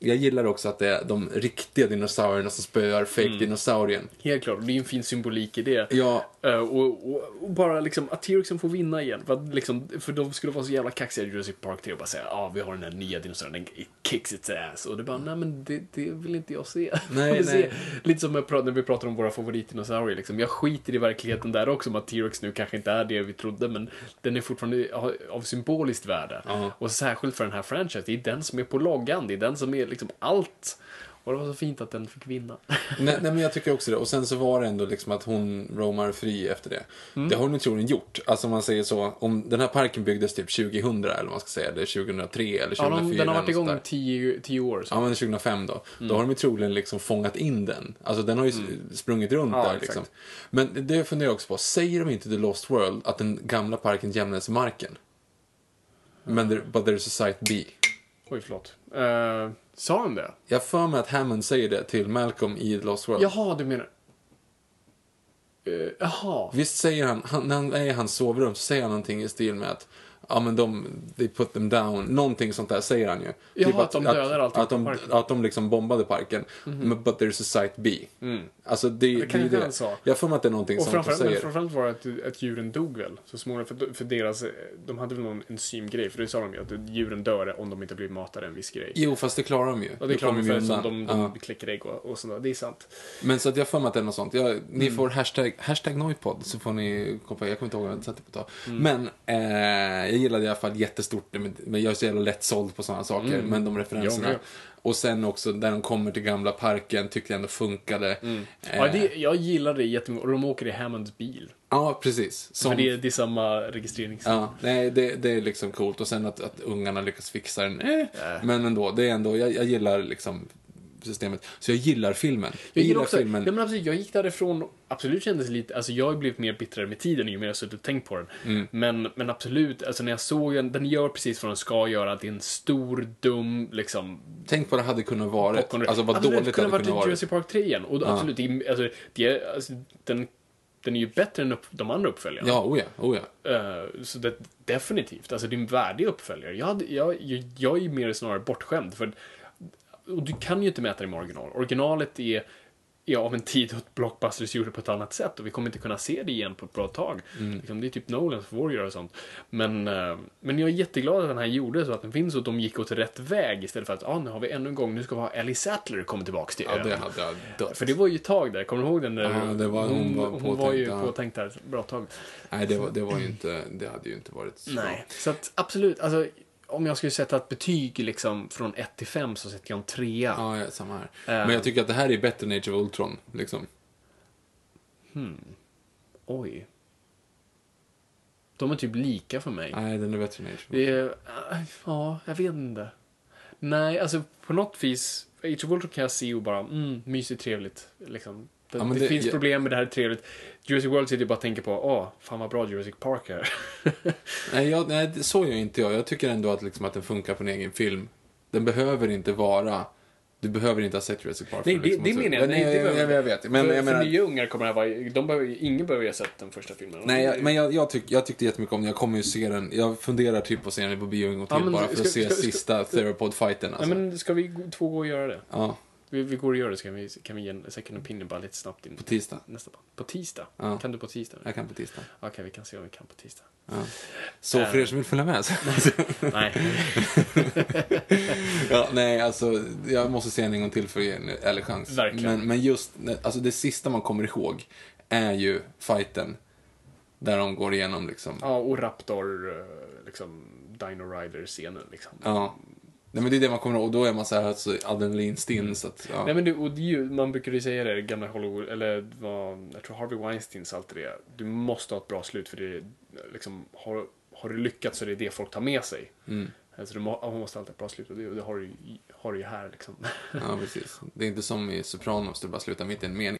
jag gillar också att det är de riktiga dinosaurierna som spöar fake-dinosaurien. Helt klart, det är en fin symbolik i det. Ja, Eh, och, och, och bara liksom att T-Rexen får vinna igen. För, att liksom, för de skulle vara så jävla kaxiga i Jurassic Park 3 och bara säga ja ah, vi har den här nya dinosaurien, den kicks its ass. Och det bara, nej men det, det vill inte jag se. Nej, Jag nej. se lite som när vi pratar om våra favoritdinosaurier. Liksom. Jag skiter i verkligheten där också, om att T-Rex nu kanske inte är det vi trodde, men den är fortfarande av, symboliskt värde. Ja. Och särskilt för den här franchise, det är den som är på loggan, det är den som är liksom allt. Och det var så fint att den fick vinna. nej, nej men jag tycker också det. Och sen så var det ändå liksom att hon roamar fri efter det. Mm. Det har hon ju troligen gjort. Alltså om man säger så, om den här parken byggdes typ 2000 eller vad man ska säga, eller 2003 eller 2004. Ja, de, den har varit igång sånt där. tio, tio år. Så. Ja, men 2005 då. Mm. Då har de ju troligen liksom fångat in den. Alltså den har ju sprungit runt Ja, där exakt. liksom. Men det funderar jag också på. Säger de inte The Lost World att den gamla parken jämnades marken? Men there, but there's a site B. Oj, förlåt. Uh, sa han det? Jag för mig att Hammond säger det till Malcolm i The Lost World. Jaha, du menar... Eh, Jaha. Visst säger han, han, när han är i hans sovrum så säger han någonting i stil med att Ja men de, they put them down, någonting sånt där säger han ju. Typ Jaha, att de dödar allting att, de, parken. Att de liksom bombade parken. Men, but there's a site B. Alltså det, det, kan är inte det. han sa. Jag för mig att det är någonting Och sånt de framförallt, men säger. framförallt var det att, att djuren dog väl så småningom. För, för deras, de hade väl någon enzymgrej, för det sa de ju, att djuren dör om de inte blir matade en viss grej. Jo fast det klarar de ju. Och det Då klart, kommer för de undan. de, de Ja. kläcker ägg och, och sånt där. Det är sant. Men så att jag för mig att det är något sånt. Jag, ni Mm. får hashtag, hashtag Noipod så får ni komma jag kommer inte ihåg vad jag satte på ett tag. Mm. Men eh, jag gillade i alla fall jättestort, men, jag är så jävla lätt såld på sådana saker, men de referenserna. Med. Och sen också där de kommer till gamla parken tyckte jag ändå funkade. Mm. Eh, Ja, det, jag gillar det jättemycket. Och de åker i Hammonds bil. ja, precis. Som, För det, är- det är samma registrerings... Ja, nej, det, det är liksom coolt. Och sen att, att ungarna lyckas fixa den. Eh. Men ändå, det är ändå, jag, jag gillar liksom systemet. Så jag gillar filmen. Jag gillar också, filmen. ja, men absolut, jag gick därifrån, absolut kändes lite, alltså jag har blivit mer bittrare med tiden ju mer jag suttit och tänkt på den. Mm. Men, men absolut, alltså när jag såg den, den gör precis vad den ska göra, det är en stor, dum, liksom, Tänk vad det hade kunnat vara. Alltså vad Absolut, dåligt det hade varit kunnat vara. Jurassic Park 3 igen. Och absolut, det alltså, det alltså, den, den är ju bättre än upp, de andra uppföljarna. Ja, oh ja, oh ja. Eh, så det, definitivt, alltså det är en värdig uppföljare. Jag, hade, jag, jag, jag är ju mer snarare bortskämd. För, och du kan ju inte mäta det med original. Originalet är, är av en tid då Blockbusters gjorde på ett annat sätt och vi kommer inte kunna se det igen på ett bra tag. Liksom, det är typ Nolan som får göra och sånt. Men, eh, men jag är jätteglad att den här gjordes och att den finns och att de gick åt rätt väg istället för att ah, nu har vi ännu en gång, nu ska vi ha Ellie Sattler komma tillbaks till Ja, det hade jag dött. För det var ju ett tag där, kommer du ihåg den? Där Ja, det var- hon var hon var ju påtänkt, ja. påtänkt där ett bra tag. Nej, det, var, det var ju inte, det hade ju inte varit så. Nej, så att absolut, alltså om jag skulle sätta ett betyg liksom från 1 till 5 så sätter jag en trea. Ja, ja, samma här. Eh. Men jag tycker att det här är bättre än Age of Ultron, liksom. Oj. De är typ lika för mig. Nej, den är bättre än Age of Ultron. Det är, äh, ja, jag vet inte. Nej, alltså på något vis, Age of Ultron kan jag se och bara, mm, mysigt, trevligt. Liksom. Det, Ja, men det, det- finns jag- problem med det här är trevligt. Jurassic World sitter jag bara och tänker på, åh, fan vad bra Jurassic Park är. Nej, jag, nej, så gör inte jag. Jag tycker ändå att, liksom, att den funkar på en egen film. Den behöver inte vara... Du behöver inte ha sett Jurassic Park. Nej, det, liksom det menar jag. Nej, Nej, det jag, vet. Men för, jag menar... för nya ungar kommer det här vara, de behöver, ingen behöver ju ha sett den första filmen. Nej, jag, men jag, jag, tyck, jag tyckte jättemycket om den. Jag kommer ju se den. Jag funderar typ på att se den på bio en gång till Ja, bara för ska- att se ska- sista Theropod-fighten. Alltså. Nej, men ska vi två gå och göra det? Ja, Vi, vi går och gör det så kan vi, kan vi ge en second opinion bara lite snabbt. In, på tisdag. Nästa på. På tisdag? Ja. Kan du på tisdag? Jag kan på tisdag. Okej, vi kan se om vi kan på tisdag. Ja. Så för er som vill följa med. Så. Nej. ja, nej, alltså jag måste se den en gång till för att ge en ärlig chans. Verkligen. Men, men just, alltså det sista man kommer ihåg är ju fighten. Där de går igenom liksom. Ja, och Raptor, eh, liksom, Dino Rider-scenen liksom. Ja. Nej men det är det man kommer ihåg. Och då är man så här, alltså, adrenalinstinn. Så att, ja. Nej men du, och ju, man brukar ju säga det, gamla Hollywood, eller vad, jag tror Harvey Weinstein sa alltid det. Du måste ha ett bra slut för det liksom, har, har du lyckats så är det det folk tar med sig. Mm. Alltså du må, måste alltid ha ett bra slut och det, och det har, du, ju- har du ju här liksom. ja, precis. Det är inte som i Sopranos, det bara slutar mitt i en mening.